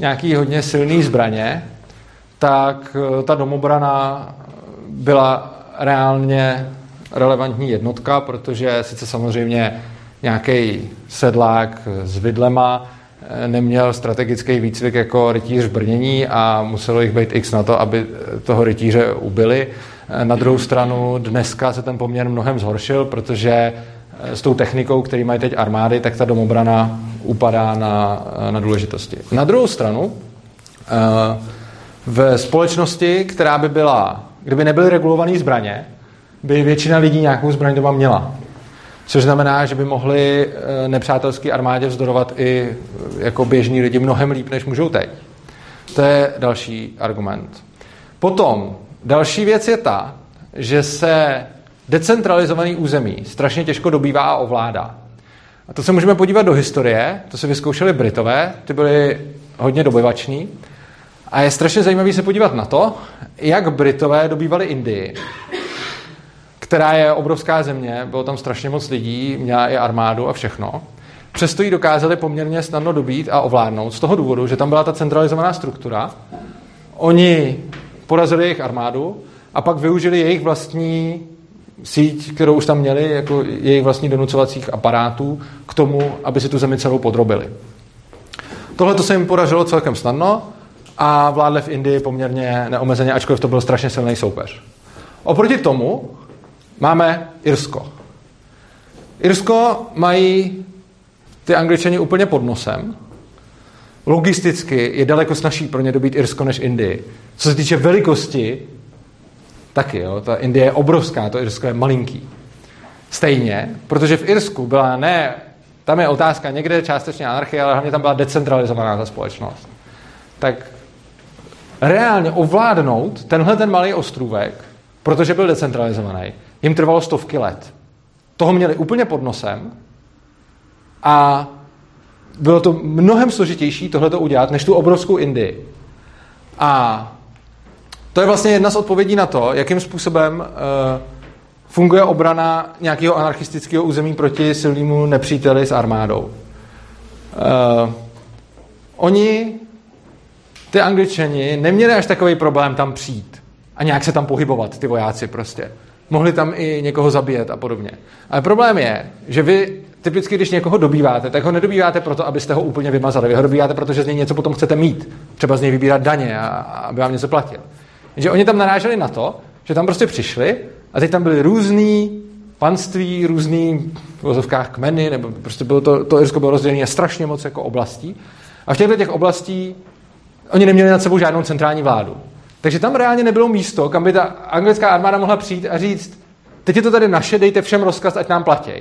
nějaký hodně silný zbraně, tak eh, ta domobrana byla reálně relevantní jednotka, protože sice samozřejmě nějaký sedlák s vidlema eh, neměl strategický výcvik jako rytíř brnění a muselo jich být x na to, aby toho rytíře ubili. Eh, na druhou stranu dneska se ten poměr mnohem zhoršil, protože s tou technikou, který mají teď armády, tak ta domobrana upadá na, na důležitosti. Na druhou stranu, eh, v společnosti, která by byla, kdyby nebyly regulované zbraně, by většina lidí nějakou zbraň doma měla. Což znamená, že by mohli eh, nepřátelské armádě vzdorovat i eh, jako běžní lidi mnohem líp, než můžou teď. To je další argument. Potom, další věc je ta, že se decentralizovaný území strašně těžko dobývá a ovládá. A to se můžeme podívat do historie, to se vyzkoušeli Britové, ty byli hodně dobyvační. A je strašně zajímavé se podívat na to, jak Britové dobývali Indii, která je obrovská země, bylo tam strašně moc lidí, měla i armádu a všechno. Přesto ji dokázali poměrně snadno dobít a ovládnout z toho důvodu, že tam byla ta centralizovaná struktura. Oni porazili jejich armádu a pak využili jejich vlastní síť, kterou už tam měli, jako jejich vlastní donucovacích aparátů, k tomu, aby si tu zemi celou podrobili. Tohle to se jim podařilo celkem snadno a vládli v Indii poměrně neomezeně, ačkoliv to byl strašně silný soupeř. Oproti tomu máme Irsko. Irsko mají ty angličani úplně pod nosem. Logisticky je daleko snažší pro ně dobít Irsko než Indii. Co se týče velikosti, taky, jo, ta Indie je obrovská, to Irsko je malinký. Stejně, protože v Irsku byla ne, tam je otázka někde částečně anarchie, ale hlavně tam byla decentralizovaná ta společnost. Tak reálně ovládnout tenhle ten malý ostrůvek, protože byl decentralizovaný, jim trvalo stovky let. Toho měli úplně pod nosem a bylo to mnohem složitější tohleto udělat, než tu obrovskou Indii. A to je vlastně jedna z odpovědí na to, jakým způsobem uh, funguje obrana nějakého anarchistického území proti silnému nepříteli s armádou. Uh, oni, ty angličani, neměli až takový problém tam přijít a nějak se tam pohybovat, ty vojáci prostě. Mohli tam i někoho zabíjet a podobně. Ale problém je, že vy typicky, když někoho dobýváte, tak ho nedobýváte proto, abyste ho úplně vymazali. Vy ho dobýváte, protože z něj něco potom chcete mít. Třeba z něj vybírat daně a, a aby vám něco platil. Jenže oni tam naráželi na to, že tam prostě přišli a teď tam byly různý panství, různý v vozovkách kmeny, nebo prostě bylo to, to Irsko bylo rozdělené strašně moc jako oblastí. A v těchto těch oblastí oni neměli nad sebou žádnou centrální vládu. Takže tam reálně nebylo místo, kam by ta anglická armáda mohla přijít a říct, teď je to tady naše, dejte všem rozkaz, ať nám platí.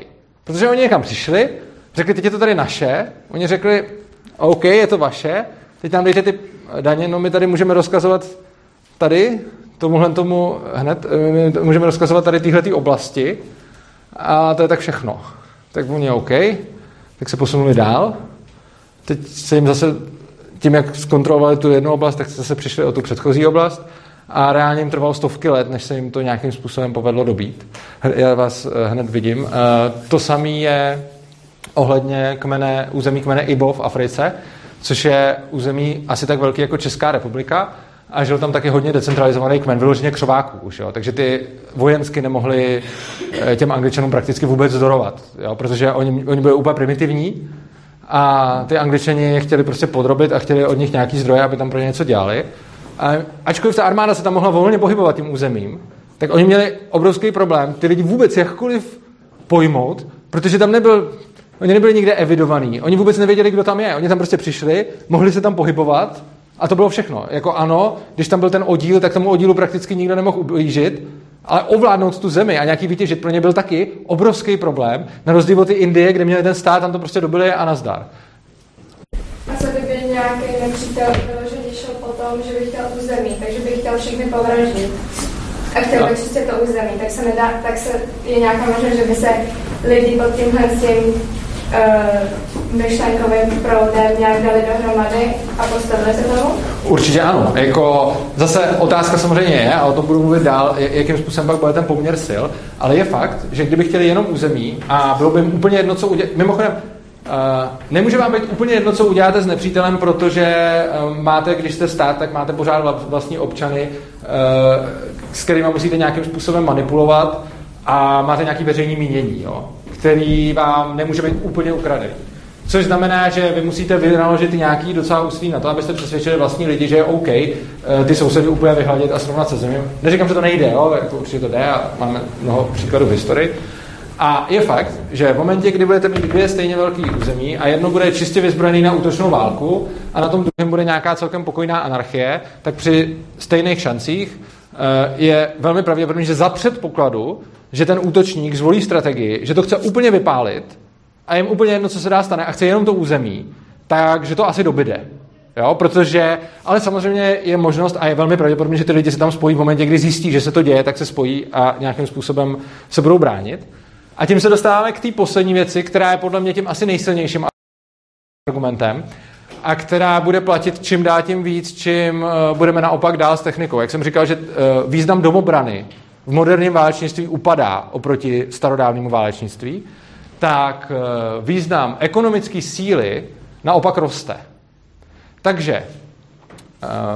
Protože oni někam přišli, řekli, teď je to tady naše, oni řekli, OK, je to vaše, teď nám dejte ty daně, no my tady můžeme rozkazovat tady tomuhle tomu hned, eh, můžeme rozkazovat tady tyhle ty oblasti a to je tak všechno. Tak oni OK, tak se posunuli dál. Teď se jim zase, tím jak zkontrolovali tu jednu oblast, tak se zase přišli o tu předchozí oblast a reálně jim trvalo stovky let, než se jim to nějakým způsobem povedlo dobít. Já vás eh, hned vidím. Eh, to samé je ohledně kmene, území kmene Ibo v Africe, což je území asi tak velký jako Česká republika a žil tam taky hodně decentralizovaný kmen, vyloženě křováků už, jo? takže ty vojensky nemohli eh, těm angličanům prakticky vůbec zdorovat, jo? protože oni, oni byli úplně primitivní a ty angličani je chtěli prostě podrobit a chtěli od nich nějaký zdroje, aby tam pro ně něco dělali. A ačkoliv ta armáda se tam mohla volně pohybovat tím územím, tak oni měli obrovský problém ty lidi vůbec jakkoliv pojmout, protože tam nebyl, oni nebyli nikde evidovaní, oni vůbec nevěděli, kdo tam je. Oni tam prostě přišli, mohli se tam pohybovat a to bylo všechno. Jako ano, když tam byl ten oddíl, tak tomu oddílu prakticky nikdo nemohl ublížit, ale ovládnout tu zemi a nějaký vytěžit pro ně byl taky obrovský problém. Na rozdíl od ty Indie, kde měli ten stát, tam to prostě dobili a nazdar. A co kdyby nějaký nepřítel vyloženě šel po tom, že by chtěl území, takže by chtěl všechny povraždit a chtěl vyčistit to území, tak se, nedá, tak se je nějaká možnost, že by se lidi pod tímhle s tím myšlenkovým proudem nějak dali dohromady a postavili se tomu? Určitě ano. Jako, zase otázka samozřejmě je, a o tom budu mluvit dál, jakým způsobem pak bude ten poměr sil, ale je fakt, že kdyby chtěli jenom území a bylo by jim úplně jedno, co udělat. Mimochodem, Uh, nemůže vám být úplně jedno, co uděláte s nepřítelem, protože uh, máte, když jste stát, tak máte pořád vlastní občany, uh, s kterými musíte nějakým způsobem manipulovat a máte nějaký veřejný mínění, jo, který vám nemůže být úplně ukradený. Což znamená, že vy musíte vynaložit nějaký docela úsilí na to, abyste přesvědčili vlastní lidi, že je OK ty sousedy úplně vyhladit a srovnat se zemí. Neříkám, že to nejde, jo, jako určitě to jde a máme mnoho příkladů v historii, a je fakt, že v momentě, kdy budete mít dvě stejně velké území a jedno bude čistě vyzbrojený na útočnou válku a na tom druhém bude nějaká celkem pokojná anarchie, tak při stejných šancích eh, je velmi pravděpodobné, že za předpokladu, že ten útočník zvolí strategii, že to chce úplně vypálit a jim úplně jedno, co se dá stane a chce jenom to území, takže to asi dobyde. Jo, protože, ale samozřejmě je možnost a je velmi pravděpodobné, že ty lidi se tam spojí v momentě, kdy zjistí, že se to děje, tak se spojí a nějakým způsobem se budou bránit. A tím se dostáváme k té poslední věci, která je podle mě tím asi nejsilnějším argumentem a která bude platit čím dál tím víc, čím uh, budeme naopak dál s technikou. Jak jsem říkal, že uh, význam domobrany v moderním válečnictví upadá oproti starodávnému válečnictví, tak uh, význam ekonomické síly naopak roste. Takže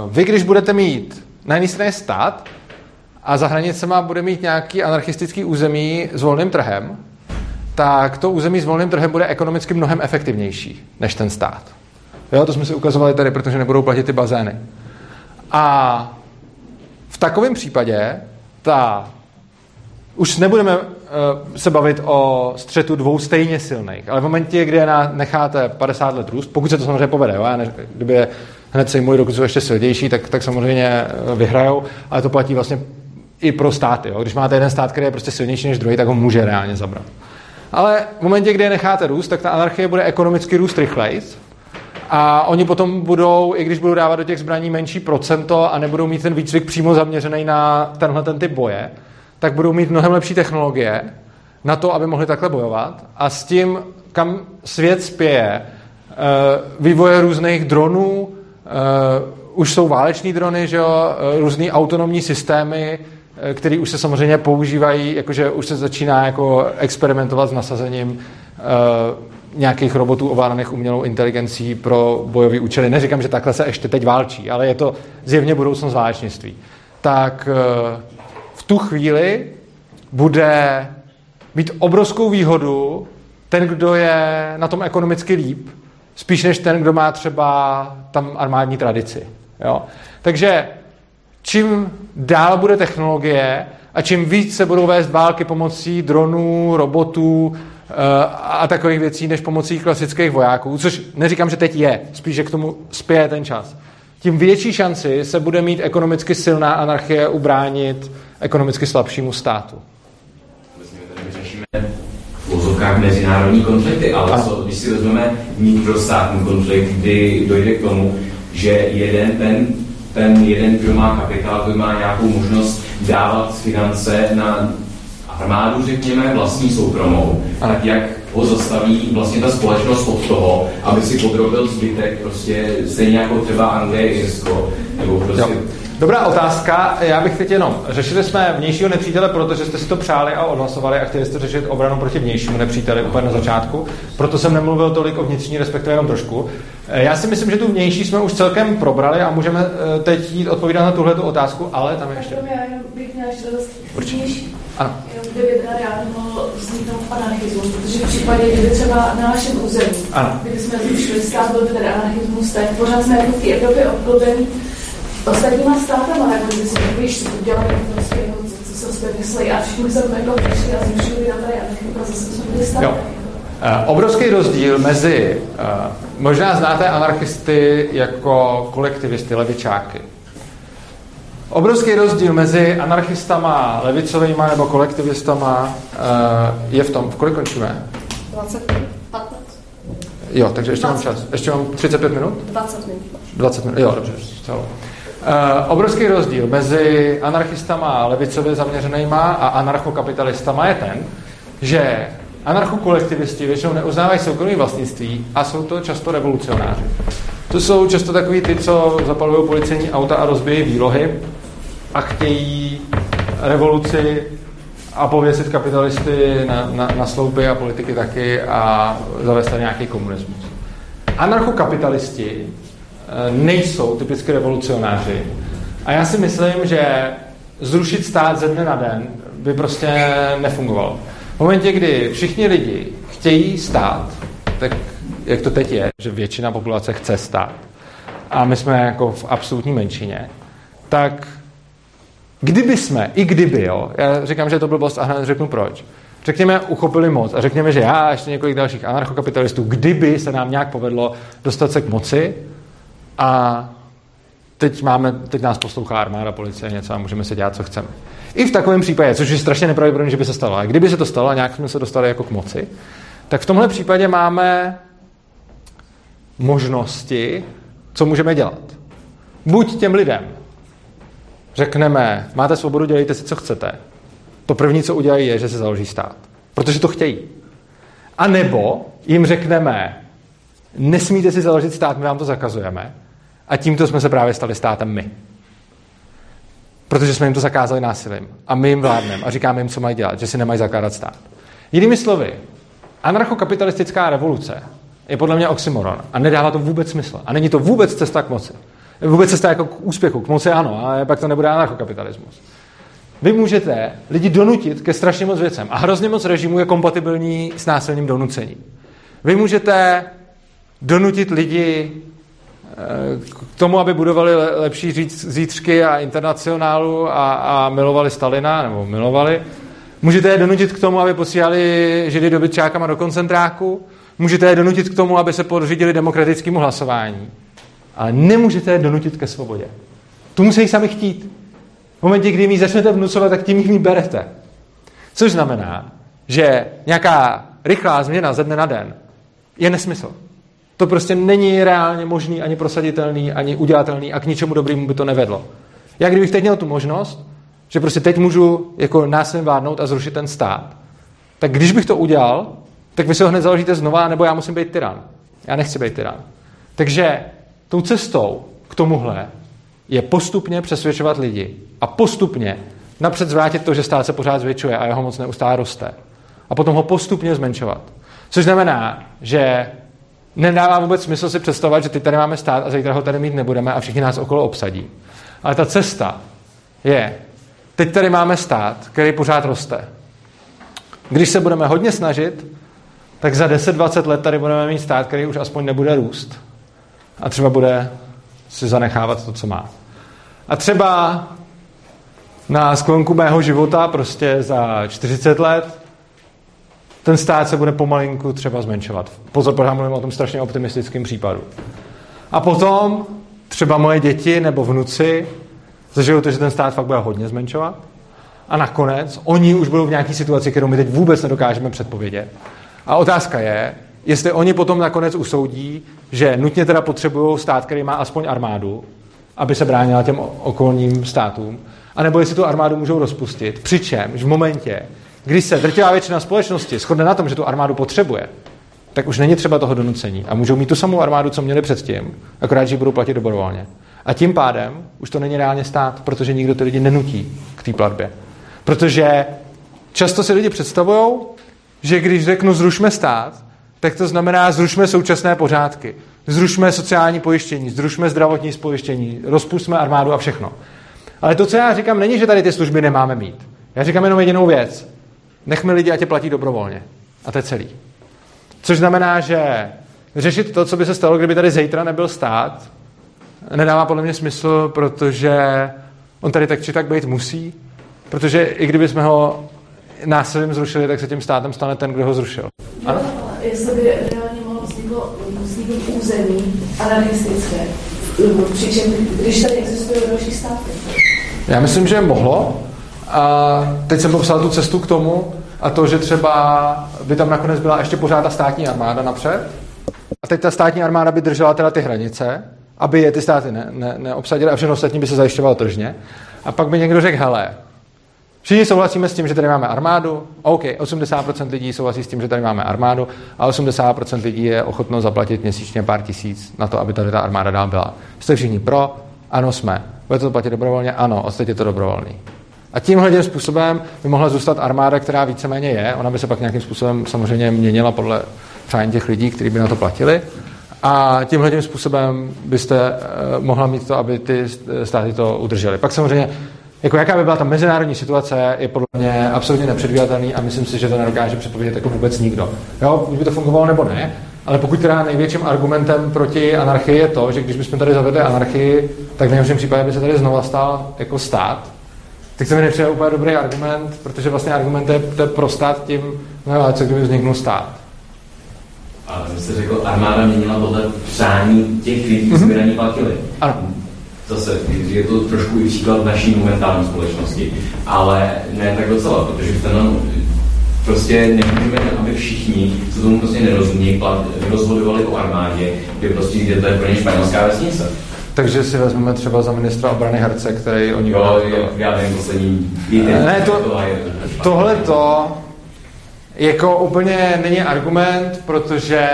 vy, když budete mít na jedné straně stát, a za hranicema bude mít nějaký anarchistický území s volným trhem, tak to území s volným trhem bude ekonomicky mnohem efektivnější než ten stát. Jo, to jsme si ukazovali tady, protože nebudou platit ty bazény. A v takovém případě ta už nebudeme uh, se bavit o střetu dvou stejně silných, ale v momentě, kdy je na, necháte 50 let růst, pokud se to samozřejmě povede, jo, ne, kdyby je hned sejmují, dokud jsou ještě silnější, tak, tak samozřejmě eh, vyhrajou, ale to platí vlastně i pro státy. Jo. Když máte jeden stát, který je prostě silnější než druhý, tak ho může reálně zabrat. Ale v momentě, kdy je necháte růst, tak ta anarchie bude ekonomicky růst rychleji. A oni potom budou, i když budou dávat do těch zbraní menší procento a nebudou mít ten výcvik přímo zaměřený na tenhle ten typ boje, tak budou mít mnohem lepší technologie na to, aby mohli takhle bojovat. A s tím, kam svět spěje, eh, vývoje různých dronů, eh, už jsou váleční drony, že jo, eh, různý autonomní systémy, který už se samozřejmě používají, jakože už se začíná jako experimentovat s nasazením nějakých robotů ovládaných umělou inteligencí pro bojové účely. Neříkám, že takhle se ještě teď válčí, ale je to zjevně budoucnost válečnictví. Tak uh, v tu chvíli bude mít obrovskou výhodu ten, kdo je na tom ekonomicky líp, spíš než ten, kdo má třeba tam armádní tradici. Jo? Takže čím dál bude technologie a čím víc se budou vést války pomocí dronů, robotů eh, a takových věcí, než pomocí klasických vojáků, což neříkám, že teď je, spíš, že k tomu spěje ten čas, tím větší šanci se bude mít ekonomicky silná anarchie ubránit ekonomicky slabšímu státu. v mezinárodní konflikty, ale co, když si vezmeme vnitrostátní konflikt, kdy dojde k tomu, že jeden ten ten jeden, kdo má kapitál, kdo má nějakou možnost dávat finance na armádu, řekněme, vlastní soukromou, tak jak ho zastaví vlastně ta společnost od toho, aby si podrobil zbytek prostě stejně jako třeba Anglie, Irsko, nebo prostě... Jo. Dobrá otázka. Já bych teď jenom, řešili jsme vnějšího nepřítele, protože jste si to přáli a odhlasovali a chtěli jste řešit obranu proti vnějšímu nepříteli úplně na začátku. Proto jsem nemluvil tolik o vnitřní, respektive jenom trošku. Eh, Já si myslím, že tu vnější jsme už celkem probrali a můžeme eh, teď jít odpovídat na tuhle otázku, ale tam je ještě. Já bych měla ještě Určitě. Ano. Jenom kdyby teda reálně mohl vzniknout anarchismus, protože v případě, kdyby třeba na našem území, Ano. kdyby jsme zrušili stát, byl by anarchismus, tak pořád jsme jako v té Evropě obklopený ostatníma státama, jako kdyby si víš, udělali prostě, jako, co, se sobě myslí a všichni se jako přišli a zrušili na tady anarchismus a zase jsme byli stát. Jo. Eh, Obrovský rozdíl mezi, eh, možná znáte anarchisty jako kolektivisty, levičáky. Obrovský rozdíl mezi anarchistama, levicovými nebo kolektivistama eh, je v tom, v kolik končíme? 20 15. Jo, takže ještě mám čas. Ještě mám 35 minut? 20 minut. 20 minut, jo, dobře, celo. Uh, obrovský rozdíl mezi anarchistama levicově zaměřenýma a anarchokapitalistama je ten, že anarchokolektivisti většinou neuznávají soukromé vlastnictví a jsou to často revolucionáři. To jsou často takový ty, co zapalují policejní auta a rozbijí výlohy a chtějí revoluci a pověsit kapitalisty na, na, na sloupy a politiky taky a zavést tady nějaký komunismus. Anarchokapitalisti eh, nejsou typicky revolucionáři. A já si myslím, že zrušit stát ze dne na den by prostě nefungovalo. V momentě, kdy všichni lidi chtějí stát, tak jak to teď je, že většina populace chce stát, a my jsme jako v absolutní menšině, tak kdyby jsme, i kdyby, jo, já říkám, že je to blbost a hned řeknu proč, řekněme, uchopili moc a řekněme, že já a ještě několik dalších anarchokapitalistů, kdyby se nám nějak povedlo dostat se k moci a teď, máme, teď nás poslouchá armáda, policie, něco a můžeme se dělat, co chceme. I v takovém případě, což je strašně nepravděpodobné, že by se stalo, a kdyby se to stalo a nějak jsme se dostali jako k moci, tak v tomhle případě máme možnosti, co můžeme dělat. Buď těm lidem řekneme, máte svobodu, dělejte si, co chcete. To první, co udělají, je, že se založí stát. Protože to chtějí. A nebo jim řekneme, nesmíte si založit stát, my vám to zakazujeme. A tímto jsme se právě stali státem my. Protože jsme jim to zakázali násilím. A my jim vládneme a říkáme jim, co mají dělat, že si nemají zakládat stát. Jinými slovy, anarchokapitalistická revoluce je podle mě oxymoron a nedává to vůbec smysl. A není to vůbec cesta k moci. Vůbec cesta jako k úspěchu. K moci ano, ale pak to nebude anarchokapitalismus. Vy můžete lidi donutit ke strašně moc věcem a hrozně moc režimů je kompatibilní s násilným donucením. Vy můžete donutit lidi k tomu, aby budovali lepší zítřky a internacionálu a, a milovali Stalina, nebo milovali. Můžete je donutit k tomu, aby posílali židy do bytčákama do koncentráku. Můžete je donutit k tomu, aby se podřídili demokratickému hlasování. Ale nemůžete je donutit ke svobodě. Tu musí sami chtít. V momentě, kdy mi začnete vnucovat, tak tím jich mi berete. Což znamená, že nějaká rychlá změna ze dne na den je nesmysl. To prostě není reálně možný, ani prosaditelný, ani udělatelný a k ničemu dobrému by to nevedlo. Já kdybych teď měl tu možnost, že prostě teď můžu jako násilím vládnout a zrušit ten stát, tak když bych to udělal, tak vy se ho hned založíte znova, nebo já musím být tyran. Já nechci být tyran. Takže tou cestou k tomuhle je postupně přesvědčovat lidi a postupně napřed zvrátit to, že stát se pořád zvětšuje a jeho moc neustále roste. A potom ho postupně zmenšovat. Což znamená, že nedává vůbec smysl si představovat, že teď tady máme stát a zítra ho tady mít nebudeme a všichni nás okolo obsadí. Ale ta cesta je, teď tady máme stát, který pořád roste. Když se budeme hodně snažit, tak za 10-20 let tady budeme mít stát, který už aspoň nebude růst. A třeba bude si zanechávat to, co má. A třeba na sklonku mého života, prostě za 40 let, ten stát se bude pomalinku třeba zmenšovat. Pozor, pořád mluvím o tom strašně optimistickém případu. A potom třeba moje děti nebo vnuci zažijou to, že ten stát fakt bude hodně zmenšovat. A nakonec oni už budou v nějaké situaci, kterou my teď vůbec nedokážeme předpovědět. A otázka je, jestli oni potom nakonec usoudí, že nutně teda potřebují stát, který má aspoň armádu, aby se bránila těm okolním státům, anebo jestli tu armádu můžou rozpustit, přičemž v momentě, když se drtivá většina společnosti shodne na tom, že tu armádu potřebuje, tak už není třeba toho donucení. A můžou mít tu samou armádu, co měli předtím, akorát, že ji budou platit dobrovolně. A tím pádem už to není reálně stát, protože nikdo ty lidi nenutí k té platbě. Protože často si lidi představují, že když řeknu zrušme stát, tak to znamená zrušme současné pořádky, zrušme sociální pojištění, zrušme zdravotní pojištění, rozpustme armádu a všechno. Ale to, co já říkám, není, že tady ty služby nemáme mít. Já říkám jenom jedinou věc. Nechme lidi, ať je platí dobrovolně. A to je celý. Což znamená, že řešit to, co by se stalo, kdyby tady zítra nebyl stát, nedává podle mě smysl, protože on tady tak či tak být musí, protože i kdyby jsme ho násilím zrušili, tak se tím státem stane ten, kdo ho zrušil. Ano? Jestli by reálně mohlo vzniknout území anarchistické, přičem, když tady existují další státy. Já myslím, že mohlo. A teď jsem popsal tu cestu k tomu a to, že třeba by tam nakonec byla ještě pořád ta státní armáda napřed. A teď ta státní armáda by držela teda ty hranice, aby je ty státy ne, ne, neobsadily a všechno ostatní by se zajišťovalo tržně. A pak by někdo řekl, hele, Všichni souhlasíme s tím, že tady máme armádu. OK, 80% lidí souhlasí s tím, že tady máme armádu a 80% lidí je ochotno zaplatit měsíčně pár tisíc na to, aby tady ta armáda dál byla. Jste všichni pro? Ano, jsme. Budete to platit dobrovolně? Ano, ostatně je to dobrovolný. A tímhle způsobem by mohla zůstat armáda, která víceméně je. Ona by se pak nějakým způsobem samozřejmě měnila podle přání těch lidí, kteří by na to platili. A tímhle způsobem byste uh, mohla mít to, aby ty státy to udržely. Pak samozřejmě jako jaká by byla ta mezinárodní situace, je podle mě absolutně nepředvídatelný a myslím si, že to nedokáže předpovědět jako vůbec nikdo. Jo, buď by to fungovalo nebo ne, ale pokud teda největším argumentem proti anarchii je to, že když bychom tady zavedli anarchii, tak v nejhorším případě by se tady znova stal jako stát, tak to mi nepřijde úplně dobrý argument, protože vlastně argument je, je pro stát tím, no ale co kdyby vzniknul stát. Ale vy jste řekl, armáda měnila podle přání těch lidí, co by na ní platili. Ano zase je to trošku i příklad naší momentální společnosti, ale ne tak docela, protože v ten prostě nemůžeme, aby všichni, co tomu prostě nerozumí, rozhodovali o armádě, kde prostě jde, to je pro ně španělská vesnice. Takže si vezmeme třeba za ministra obrany Herce, který oni... Jo, já nevím, poslední Ne, to, tohle to jako úplně není argument, protože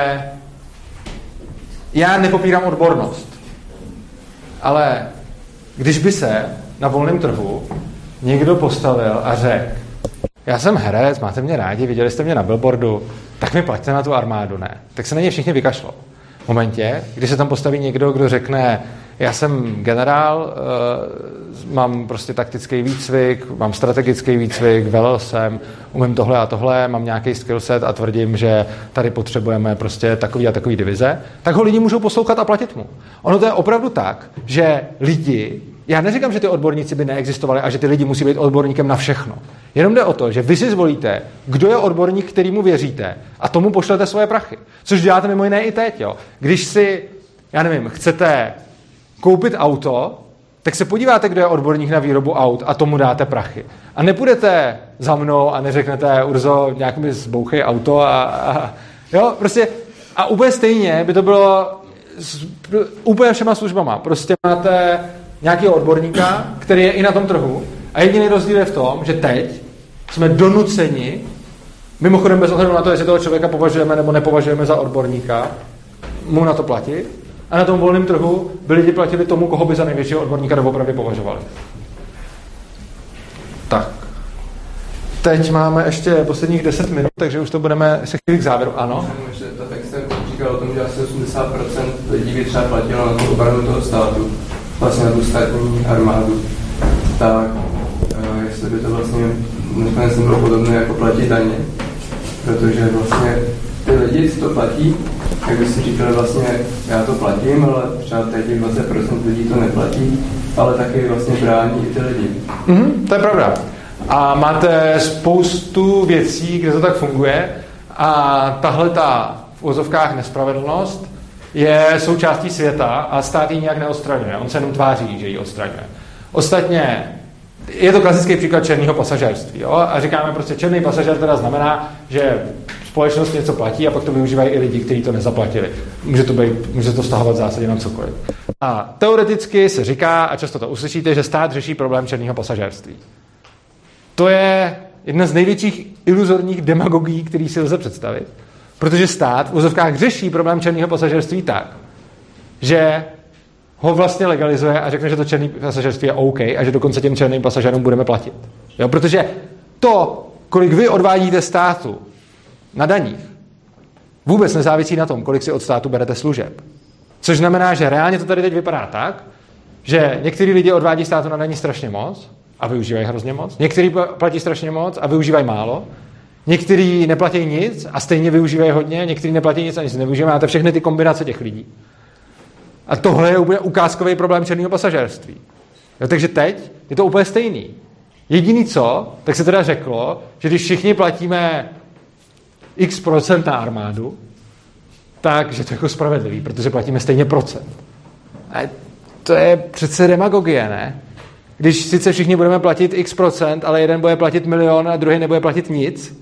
já nepopírám odbornost. Ale když by se na volném trhu někdo postavil a řekl, já jsem herec, máte mě rádi, viděli jste mě na billboardu, tak mi plaťte na tu armádu, ne? Tak se na ně všichni vykašlou. V momentě, kdy se tam postaví někdo, kdo řekne, já jsem generál, uh, mám prostě taktický výcvik, mám strategický výcvik, velel jsem, umím tohle a tohle, mám nějaký skillset a tvrdím, že tady potřebujeme prostě takový a takový divize, tak ho lidi můžou poslouchat a platit mu. Ono to je opravdu tak, že lidi, já neříkám, že ty odborníci by neexistovali a že ty lidi musí být odborníkem na všechno. Jenom jde o to, že vy si zvolíte, kdo je odborník, kterýmu věříte a tomu pošlete svoje prachy. Což děláte mimo jiné i teď. Jo. Když si, já nevím, chcete koupit auto, tak se podíváte, kdo je odborník na výrobu aut a tomu dáte prachy. A nepůjdete za mnou a neřeknete, Urzo, nějak mi zbouchej auto a, a jo, prostě a úplně stejně by to bylo s úplně všema službama. Prostě máte nějakého odborníka, který je i na tom trhu a jediný rozdíl je v tom, že teď jsme donuceni, mimochodem bez ohledu na to, jestli toho člověka považujeme nebo nepovažujeme za odborníka, mu na to platit, a na tom volném trhu by lidi platili tomu, koho by za největšího odborníka doopravdy považovali. Tak. Teď máme ještě posledních 10 minut, takže už to budeme se chvíli k závěru. Ano? Ještě tak jsem říkal o tom, že asi 80% lidí by třeba platilo na tu obranu toho státu, vlastně na tu státní armádu. Tak uh, jestli by to vlastně nakonec nebylo podobné jako platit daně, protože vlastně ty lidi, co to platí, jak by si říkali vlastně, já to platím, ale třeba teď 20% lidí to neplatí, ale taky vlastně brání i ty lidi. Mm, to je pravda. A máte spoustu věcí, kde to tak funguje a tahle ta v úzovkách nespravedlnost je součástí světa a stát ji nějak neodstraňuje. On se jenom tváří, že ji odstraňuje. Ostatně je to klasický příklad černého pasažerství. Jo? A říkáme prostě, černý pasažer teda znamená, že společnost něco platí a pak to využívají i lidi, kteří to nezaplatili. Může to, být, může to stahovat v zásadě na cokoliv. A teoreticky se říká, a často to uslyšíte, že stát řeší problém černého pasažerství. To je jedna z největších iluzorních demagogií, který si lze představit, protože stát v úzovkách řeší problém černého pasažerství tak, že ho vlastně legalizuje a řekne, že to černý pasažerství je OK a že dokonce těm černým pasažerům budeme platit. Jo, protože to, kolik vy odvádíte státu na daních, vůbec nezávisí na tom, kolik si od státu berete služeb. Což znamená, že reálně to tady teď vypadá tak, že některý lidi odvádí státu na daní strašně moc a využívají hrozně moc, někteří platí strašně moc a využívají málo, někteří neplatí nic a stejně využívají hodně, někteří neplatí nic a nic nevyužívají. Máte všechny ty kombinace těch lidí. A tohle je úplně ukázkový problém černého pasažérství. Jo, takže teď je to úplně stejný. Jediný co, tak se teda řeklo, že když všichni platíme x procent na armádu, tak, že to je jako spravedlivý, protože platíme stejně procent. A to je přece demagogie, ne? Když sice všichni budeme platit x procent, ale jeden bude platit milion a druhý nebude platit nic,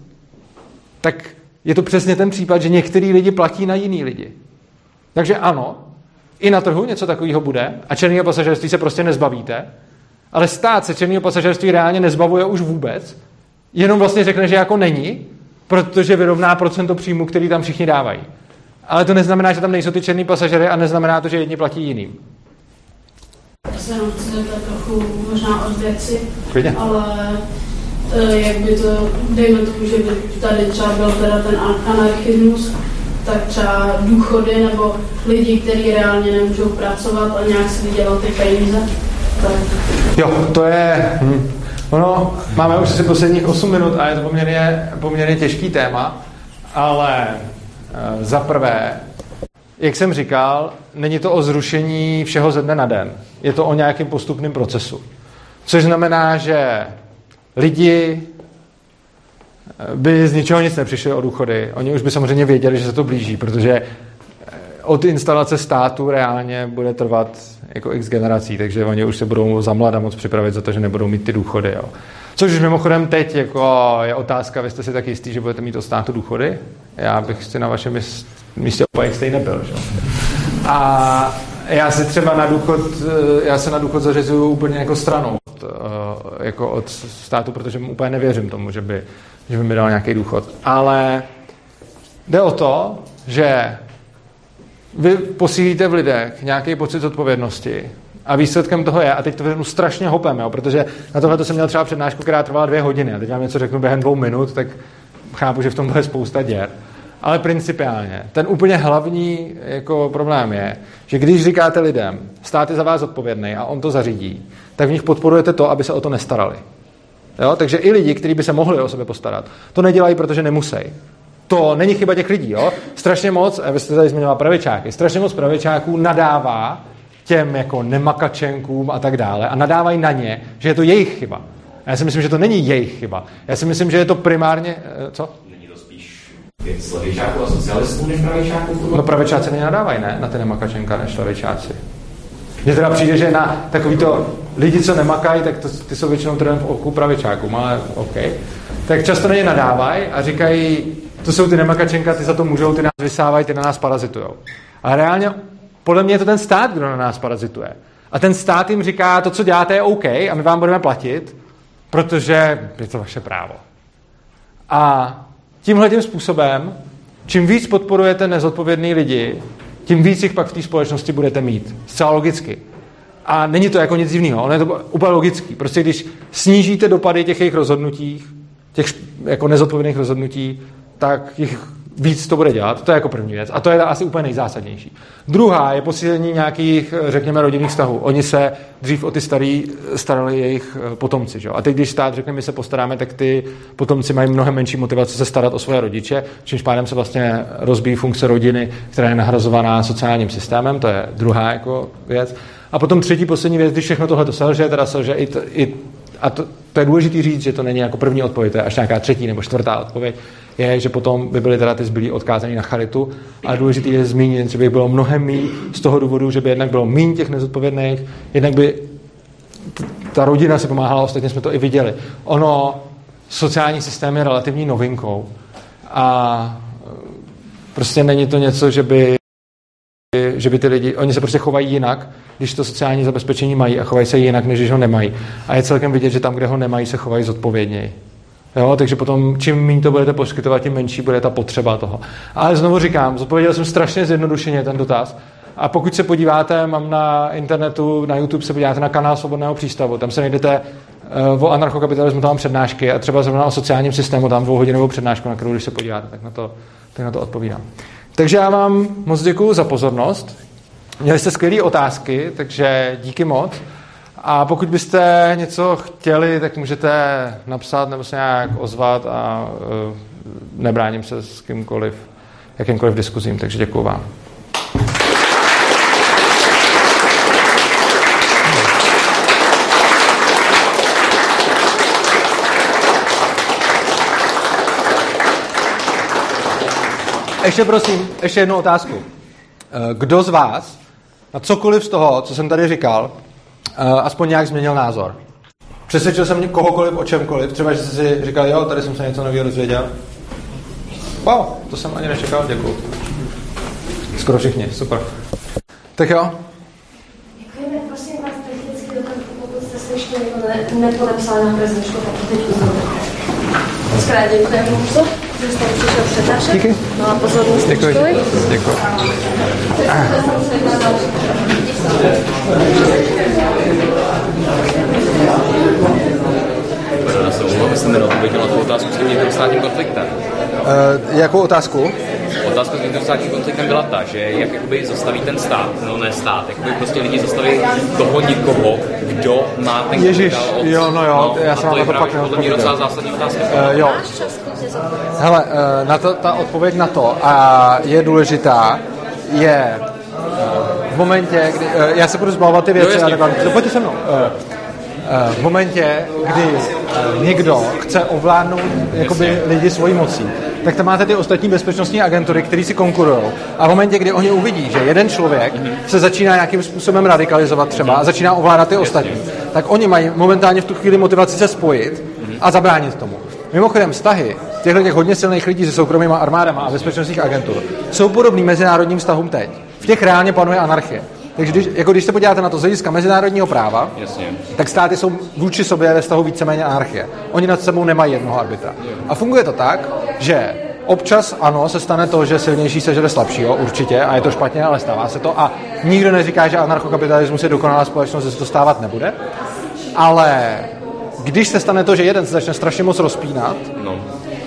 tak je to přesně ten případ, že některý lidi platí na jiný lidi. Takže ano, i na trhu něco takového bude a černého pasažerství se prostě nezbavíte, ale stát se černého pasažerství reálně nezbavuje už vůbec, jenom vlastně řekne, že jako není, protože vyrovná procento příjmu, který tam všichni dávají. Ale to neznamená, že tam nejsou ty černý pasažery a neznamená to, že jedni platí jiným. Já se chci trochu možná od věci, ale e, jak by to, dejme tomu, že by tady třeba byl teda ten an- anarchismus, tak třeba důchody nebo lidi, kteří reálně nemůžou pracovat a nějak si vydělat ty peníze, tak Jo, to je... Hm. Ono, máme už asi posledních 8 minut a je to poměrně, poměrně těžký téma, ale e, za prvé, jak jsem říkal, není to o zrušení všeho ze dne na den. Je to o nějakém postupném procesu. Což znamená, že lidi by z ničeho nic nepřišli o důchody. Oni už by samozřejmě věděli, že se to blíží, protože eh, od instalace státu reálně bude trvat jako x generací, takže oni už se budou za mlada moc připravit za to, že nebudou mít ty důchody. Jo. Což už mimochodem teď jako je otázka, vy jste si tak jistý, že budete mít od státu důchody? Já bych si na vašem míst- místě úplně stejně nebyl. Že? A já si třeba na důchod, já se na důchod zařizuju úplně jako stranou od, eh, jako od státu, protože mu úplně nevěřím tomu, že by, že by mi dal nějaký důchod. Ale jde o to, že vy posílíte v lidech nějaký pocit odpovědnosti a výsledkem toho je, a teď to vezmu strašně hopem, jo, protože na tohle to jsem měl třeba přednášku, která trvala dvě hodiny a teď vám něco řeknu během dvou minut, tak chápu, že v tom bude spousta děr. Ale principiálně, ten úplně hlavní jako problém je, že když říkáte lidem, stát je za vás odpovědný a on to zařídí, tak v nich podporujete to, aby se o to nestarali. Jo? Takže i lidi, kteří by se mohli o sebe postarat, to nedělají, protože nemusí. To není chyba těch lidí. Jo? Strašně moc, a vy jste tady zmiňoval pravičáky, strašně moc pravičáků nadává těm jako nemakačenkům a tak dále a nadávají na ně, že je to jejich chyba. A já si myslím, že to není jejich chyba. Já si myslím, že je to primárně... eh, Co? Není to spíš věc levičáků a socialistů než pravičáků? No pravičáci nenadávají, ne? Na ty nemakačenka než levičáci. Mně teda přijde, že na takovýto lidi, co nemakají, tak to, ty jsou většinou trhem v oku pravičákům, ale OK. Tak často na ně nadávají a říkají, to jsou ty nemakačenka, ty za to můžou, ty nás vysávají, ty na nás parazitujou. A reálně, podle mě je to ten stát, kdo na nás parazituje. A ten stát jim říká, to, co děláte, je OK a my vám budeme platit, protože je to vaše právo. A tímhle tím způsobem, čím víc podporujete nezodpovědný lidi, tím víc jich pak v té společnosti budete mít. Zcela logicky. A není to jako nic divného, ono je to úplně logický. Prostě když snížíte dopady těch jejich rozhodnutí, těch jako nezodpovědných rozhodnutí, tak jich víc to bude dělat. To je jako první věc. A to je asi úplně nejzásadnější. Druhá je posílení nějakých, řekněme, rodinných vztahů. Oni se dřív o ty starý starali jejich eh, potomci. Že? A teď, když stát řekne, my se postaráme, tak ty potomci mají mnohem menší motivaci se starat o svoje rodiče, čímž pádem se vlastně rozbíjí funkce rodiny, která je nahrazovaná sociálním systémem. To je druhá jako věc. A potom třetí, poslední věc, když všechno tohle to selže, teda selže i, t, i a to, to je důležité říct, že to není jako první odpověď, to je až nějaká třetí nebo čtvrtá odpověď, je, že potom by byly teda ty zbylí odkázaní na charitu. A důležité je zmínit, že by bylo mnohem méně z toho důvodu, že by jednak bylo méně těch nezodpovědných, jednak by ta rodina si pomáhala, ostatně jsme to i viděli. Ono, sociální systém je relativní novinkou a prostě není to něco, že by že by ty lidi, oni se prostě chovají jinak, když to sociální zabezpečení mají a chovají se jinak, než když ho nemají. A je celkem vidět, že tam, kde ho nemají, se chovají zodpovědněji. Jo, takže potom, čím méně to budete poskytovat, tím menší bude ta potřeba toho. Ale znovu říkám, zodpověděl jsem strašně zjednodušeně ten dotaz, A pokud se podíváte, mám na internetu, na YouTube se podíváte na kanál Svobodného přístavu, tam se najdete uh, o anarchokapitalismu, tam mám přednášky a třeba zrovna o sociálním systému, tam dvouhodinovou přednášku, na kterou, když se podíváte, tak na to, tak na to odpovídám. Takže já vám moc děkuji za pozornost. Měli jste skvělé otázky, takže díky moc. A pokud byste něco chtěli, tak můžete napsat nebo se nějak ozvat a uh, nebráním se s kýmkoliv, jakýmkoliv diskuzím, takže děkuji vám. Ještě prosím, ještě jednu otázku. Eh, Kdo z vás na cokoliv z toho, co jsem tady říkal, eh, aspoň nějak změnil názor? Přesvědčil jsem kohokoliv o čemkoliv, třeba, že jste si říkal, jo, tady jsem se něco nového dozvěděl. Wow, to jsem ani nečekal, děkuji. Skoro všichni, super. Tak jo, Děkujeme, prosím vás, technicky dotaz, pokud jste se ještě jako ne, nepodepsali na prezentačku, tak teď. Moc krát děkujeme že jste přišel přednášet. Díky. No a pozornost děkuji. školy. Děkuji. Já se omlouvám, jestli nedopověděl na tu otázku s tím vnitrostátním konfliktem. Uh, jakou otázku? Otázka s vnitrostátním konfliktem byla ta, že jak jakoby zastaví ten stát, no ne stát, jakoby prostě lidi zastaví toho nikoho, kdo má ten kapitál od- jo, no jo, já a jsem to je na to mě neodpověděl. docela zásadní otázka. Uh, jo. Hele, eh, na to, ta odpověď na to a je důležitá, je v momentě, kdy, já se budu zbavovat ty věci Jo, a takhle, to pojďte se mnou. V momentě, kdy eh, někdo chce ovládnout jakoby, lidi svojí mocí, tak tam máte ty ostatní bezpečnostní agentury, které si konkurují. A v momentě, kdy oni uvidí, že jeden člověk se začíná nějakým způsobem radikalizovat třeba a začíná ovládat ty ostatní, tak oni mají momentálně v tu chvíli motivaci se spojit a zabránit tomu. Mimochodem, vztahy těchto těch hodně silných lidí se soukromýma armádama a bezpečnostních agentur jsou podobný mezinárodním vztahům teď. V těch reálně panuje anarchie. Takže když, jako když se podíváte na to z hlediska mezinárodního práva, Jasně. tak státy jsou vůči sobě ve vztahu víceméně anarchie. Oni nad sebou nemají jednoho arbitra. A funguje to tak, že občas ano, se stane to, že silnější sežere slabšího, určitě, a je to špatně, ale stává se to. A nikdo neříká, že anarchokapitalismus je dokonalá společnost, že se to stávat nebude. Ale když se stane to, že jeden se začne strašně moc rozpínat, No.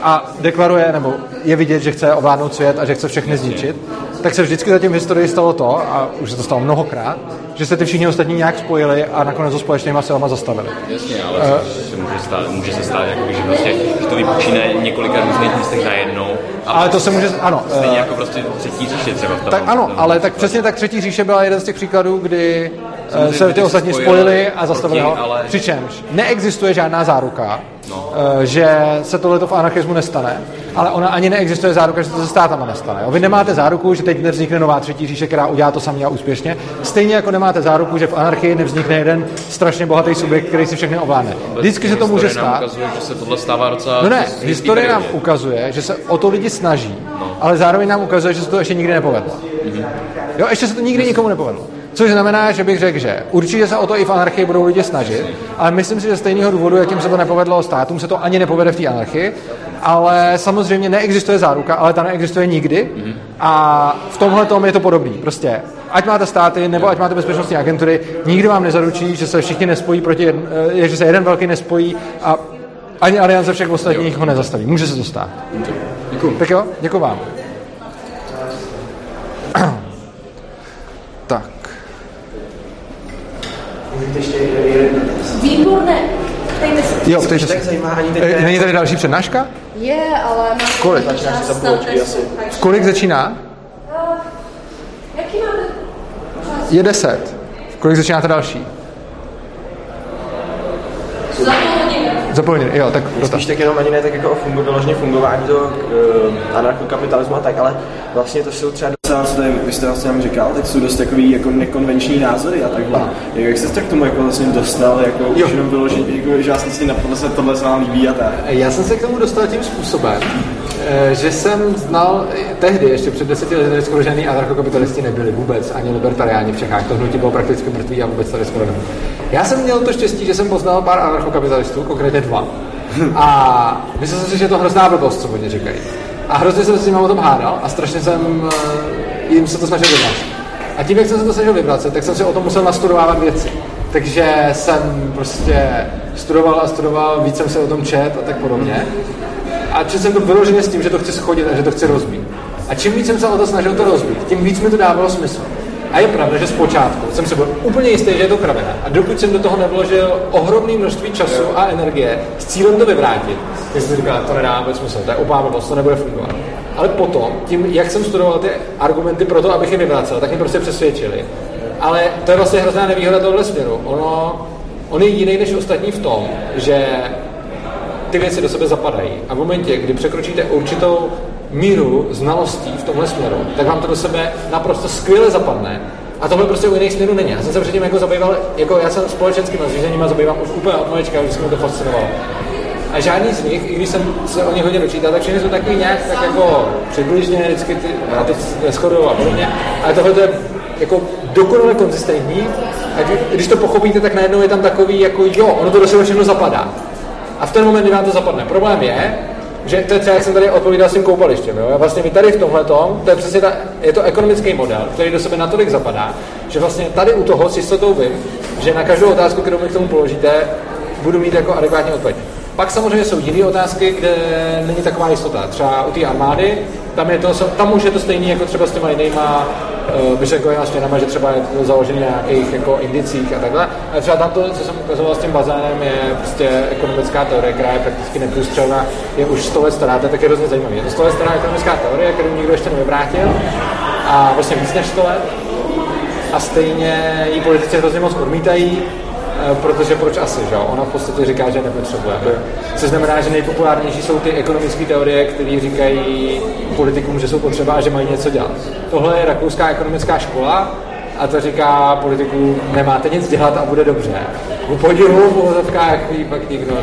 A deklaruje, nebo je vidět, že chce ovládnout svět a že chce všechny zničit, tak se vždycky zatím v historii stalo to, a už se to stalo mnohokrát, že se ty všichni ostatní nějak spojili a nakonec to společnýma silama zastavili. Jasně, ale uh, se může, stát, může se stát, jakoby, že, prostě, že to vypučí na několika různých místech najednou. A Ale to se může, ano, Stejně eh, jako prostě třetí říše třeba v tom. tak ano, tom ale tak případě. přesně tak třetí říše byla jeden z těch příkladů, kdy eh, Samozřejmě se ty ostatní spojili a zastavili proti, ho. ale- Přičemž neexistuje žádná záruka, No. že se tohleto v anarchismu nestane, ale ona ani neexistuje záruka, že to se státama nestane. jo. Vy nemáte záruku, že teď nevznikne nová třetí říše, která udělá to samé a úspěšně. Stejně jako nemáte záruku, že v anarchii nevznikne jeden strašně bohatý subjekt, který si všechny ovládne. Vždycky se to může stát. ukazuje, že se tohle stává docela... No ne, historie nám ukazuje, že se o to lidi snaží, ale zároveň nám ukazuje, že se to ještě nikdy nepovedlo. Jo, ještě se to nikdy nikomu nepovedlo. Což znamená, že bych řekl, že určitě se o to i v anarchii budou lidi snažit, ale myslím si, že z stejného důvodu, jakým se to nepovedlo státům, se to ani nepovede v té anarchii, ale samozřejmě neexistuje záruka, ale ta neexistuje nikdy a v tomhle tom je to podobný. Prostě ať máte státy nebo ať máte bezpečnostní agentury, nikdo vám nezaručí, že se všichni nespojí proti, jedn, eh, že se jeden velký nespojí a ani aliance všech ostatních ho nezastaví. Může se to stát. Děkuju. Tak jo, děkuji vám. tak. Výborné. Ptejte se. Jo, takže tak zajímá ani teď Eh, Není tady další přednáška? Je, ale mám Kolik? Kolik začíná? Jaký máme Je deset. Kolik začíná ta další? za půl hodiny? Za půl hodiny, jo, tak dotaz. Spíš tak jenom ani ne tak jako o fungu, doložně fungování toho uh, anarchokapitalismu a tak, ale vlastně to jsou třeba docela, co tady, vy jste vlastně nám říkal, tak jsou dost takový jako nekonvenční názory a takhle. Jak, jak jste se tak k tomu jako vlastně dostal, jako Jo. už jenom vyložit, jako, že vlastně napadlo se tohle se vám líbí a tak. Já jsem se k tomu dostal tím způsobem, že jsem znal eh, tehdy, ještě před deseti lety, skoro žádný anarchokapitalisti nebyli vůbec, ani libertariáni v Čechách. To hnutí bylo prakticky mrtvý a vůbec tady skoro nebylo. Já jsem měl to štěstí, že jsem poznal pár anarchokapitalistů, konkrétně dva. A myslel jsem si, že je to hrozná blbost, co oni říkají. A hrozně jsem se s nimi o tom hádal a strašně jsem eh, jim se to snažil dodat. A tím, jak jsem se to snažil vyvracet, tak jsem si o tom musel nastudovávat věci. Takže jsem prostě studoval a studoval, víc jsem se o tom čet a tak podobně. A četl jsem to vyloženě s tím, že to chci schodit a že to chci rozbít. A čím víc jsem se o to snažil to rozbít, tím víc mi to dávalo smysl. A je pravda, že zpočátku jsem si byl úplně jistý, že je to kravina. A dokud jsem do toho nevložil ohromné množství času a energie s cílem to vyvrátit, tak jsem říkal, to nedá vůbec smysl, to je blbost, to nebude fungovat. Ale potom, tím, jak jsem studoval ty argumenty pro to, abych je vyvracel, tak mě prostě přesvědčili. Ale to je vlastně hrozná nevýhoda tohle směru. Ono, on je jiný než ostatní v tom, že ty věci do sebe zapadají. A v momentě, kdy překročíte určitou míru znalostí v tomhle směru, tak vám to do sebe naprosto skvěle zapadne. A tohle prostě u jiných směrů není. Já jsem se předtím jako zabýval, jako já jsem společenskými zřízeníma zabývám už úplně od malička, vždycky mě to fascinovalo. A žádný z nich, i když jsem se o nich hodně dočítal, tak všechny jsou takový nějak tak jako přibližně, vždycky ty, a teď neschodují a podobně. Ale tohle je jako dokonale konzistentní a když to pochopíte, tak najednou je tam takový jako jo, ono to do sebe všechno zapadá. A v ten moment, kdy vám to zapadne. Problém je, že to je třeba, jak jsem tady odpovídal s tím koupalištěm. Jo? Vlastně my tady v tomhle to je přesně ta, je to ekonomický model, který do sebe natolik zapadá, že vlastně tady u toho s jistotou vím, že na každou otázku, kterou mi k tomu položíte, budu mít jako adekvátní odpověď. Pak samozřejmě jsou jiné otázky, kde není taková jistota. Třeba u té armády, tam, je to, tam už je to stejné jako třeba s těma jinýma uh, myšlenkovými směrama, že třeba je to založené na nějakých jako indicích a takhle. A třeba tam to, co jsem ukazoval s tím bazénem, je prostě ekonomická teorie, která je prakticky neprůstřelná, je už 100 let stará, to je taky hrozně zajímavé. Je to 100 let stará ekonomická teorie, kterou nikdo ještě nevyvrátil a vlastně víc než 100 let. A stejně ji politici hrozně moc odmítají, Eh, protože proč asi, že Ona v podstatě říká, že nepotřebuje. Což znamená, že nejpopulárnější jsou ty ekonomické teorie, které říkají politikům, že jsou potřeba a že mají něco dělat. Tohle je rakouská ekonomická škola, a to říká politiku, nemáte nic dělat a bude dobře. U podivu v uvozovkách pak nikdo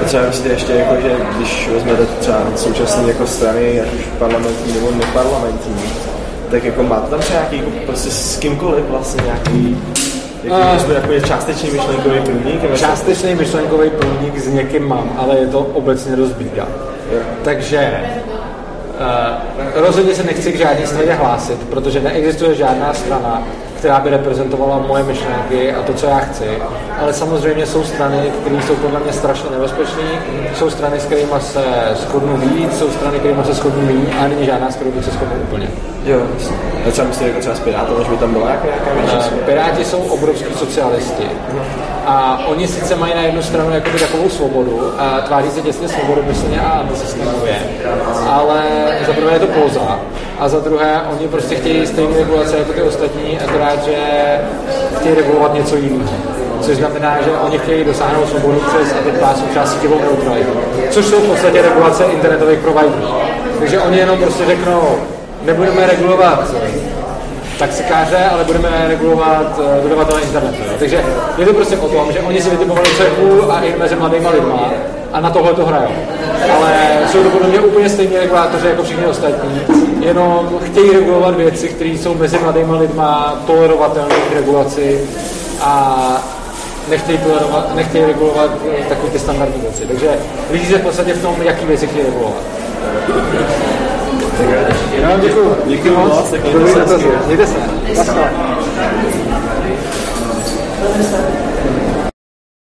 A třeba myslíte ještě, jako, že když vezmete třeba současné jako strany, ať už parlamentní nebo neparlamentní, tak jako máte tam třeba nějaký, jako prostě s kýmkoliv vlastně nějaký jako, jsme jako je částečný myšlenkový průnik? Částečný myšlenkový průnik s někým mám, ale je to obecně dost bída. Takže uh, rozhodně se nechci k žádné straně hlásit, protože neexistuje žádná strana, která by reprezentovala moje myšlenky a to, co já chci. Ale samozřejmě jsou strany, které jsou podle mě strašně nebezpečné, jsou strany, s kterými se shodnu víc, jsou strany, kterými se shodnu méně a není žádná, s kterou by se shodnu úplně. Jo, a třeba myslíte jako třeba s Pirátem, že by tam byla nějaká, větší Piráti jsou obrovský socialisti. A oni sice mají na jednu stranu jakoby takovou svobodu a tváří se těsně svobodu mysleně a antisystémově, ale za prvé je to pouza a za druhé oni prostě chtějí stejné regulace jako ty ostatní, akorát, že chtějí regulovat něco jiného. Což znamená, že oni chtějí dosáhnout svobodu přes teď součást síťovou neutralitu. Což jsou v podstatě regulace internetových providerů. Takže oni jenom prostě řeknou, nebudeme regulovat taxikáře, ale budeme regulovat uh, dodavatele internetu. Jo. Takže je to prostě o tom, že oni si vytipovali cerku a i mezi mladýma lidma a na tohle to hrajou. Ale jsou to podle mě úplně stejní regulátoři jako všichni ostatní, jenom chtějí regulovat věci, které jsou mezi mladýma lidma tolerovatelné k regulaci a nechtějí, tolerovat, nechtějí regulovat eh, takové ty standardní věci. Takže lidi se v podstatě v tom, jaký věci chtějí regulovat. Vám děkuju. Díky moc. Dobrý dotaz. Mějte se.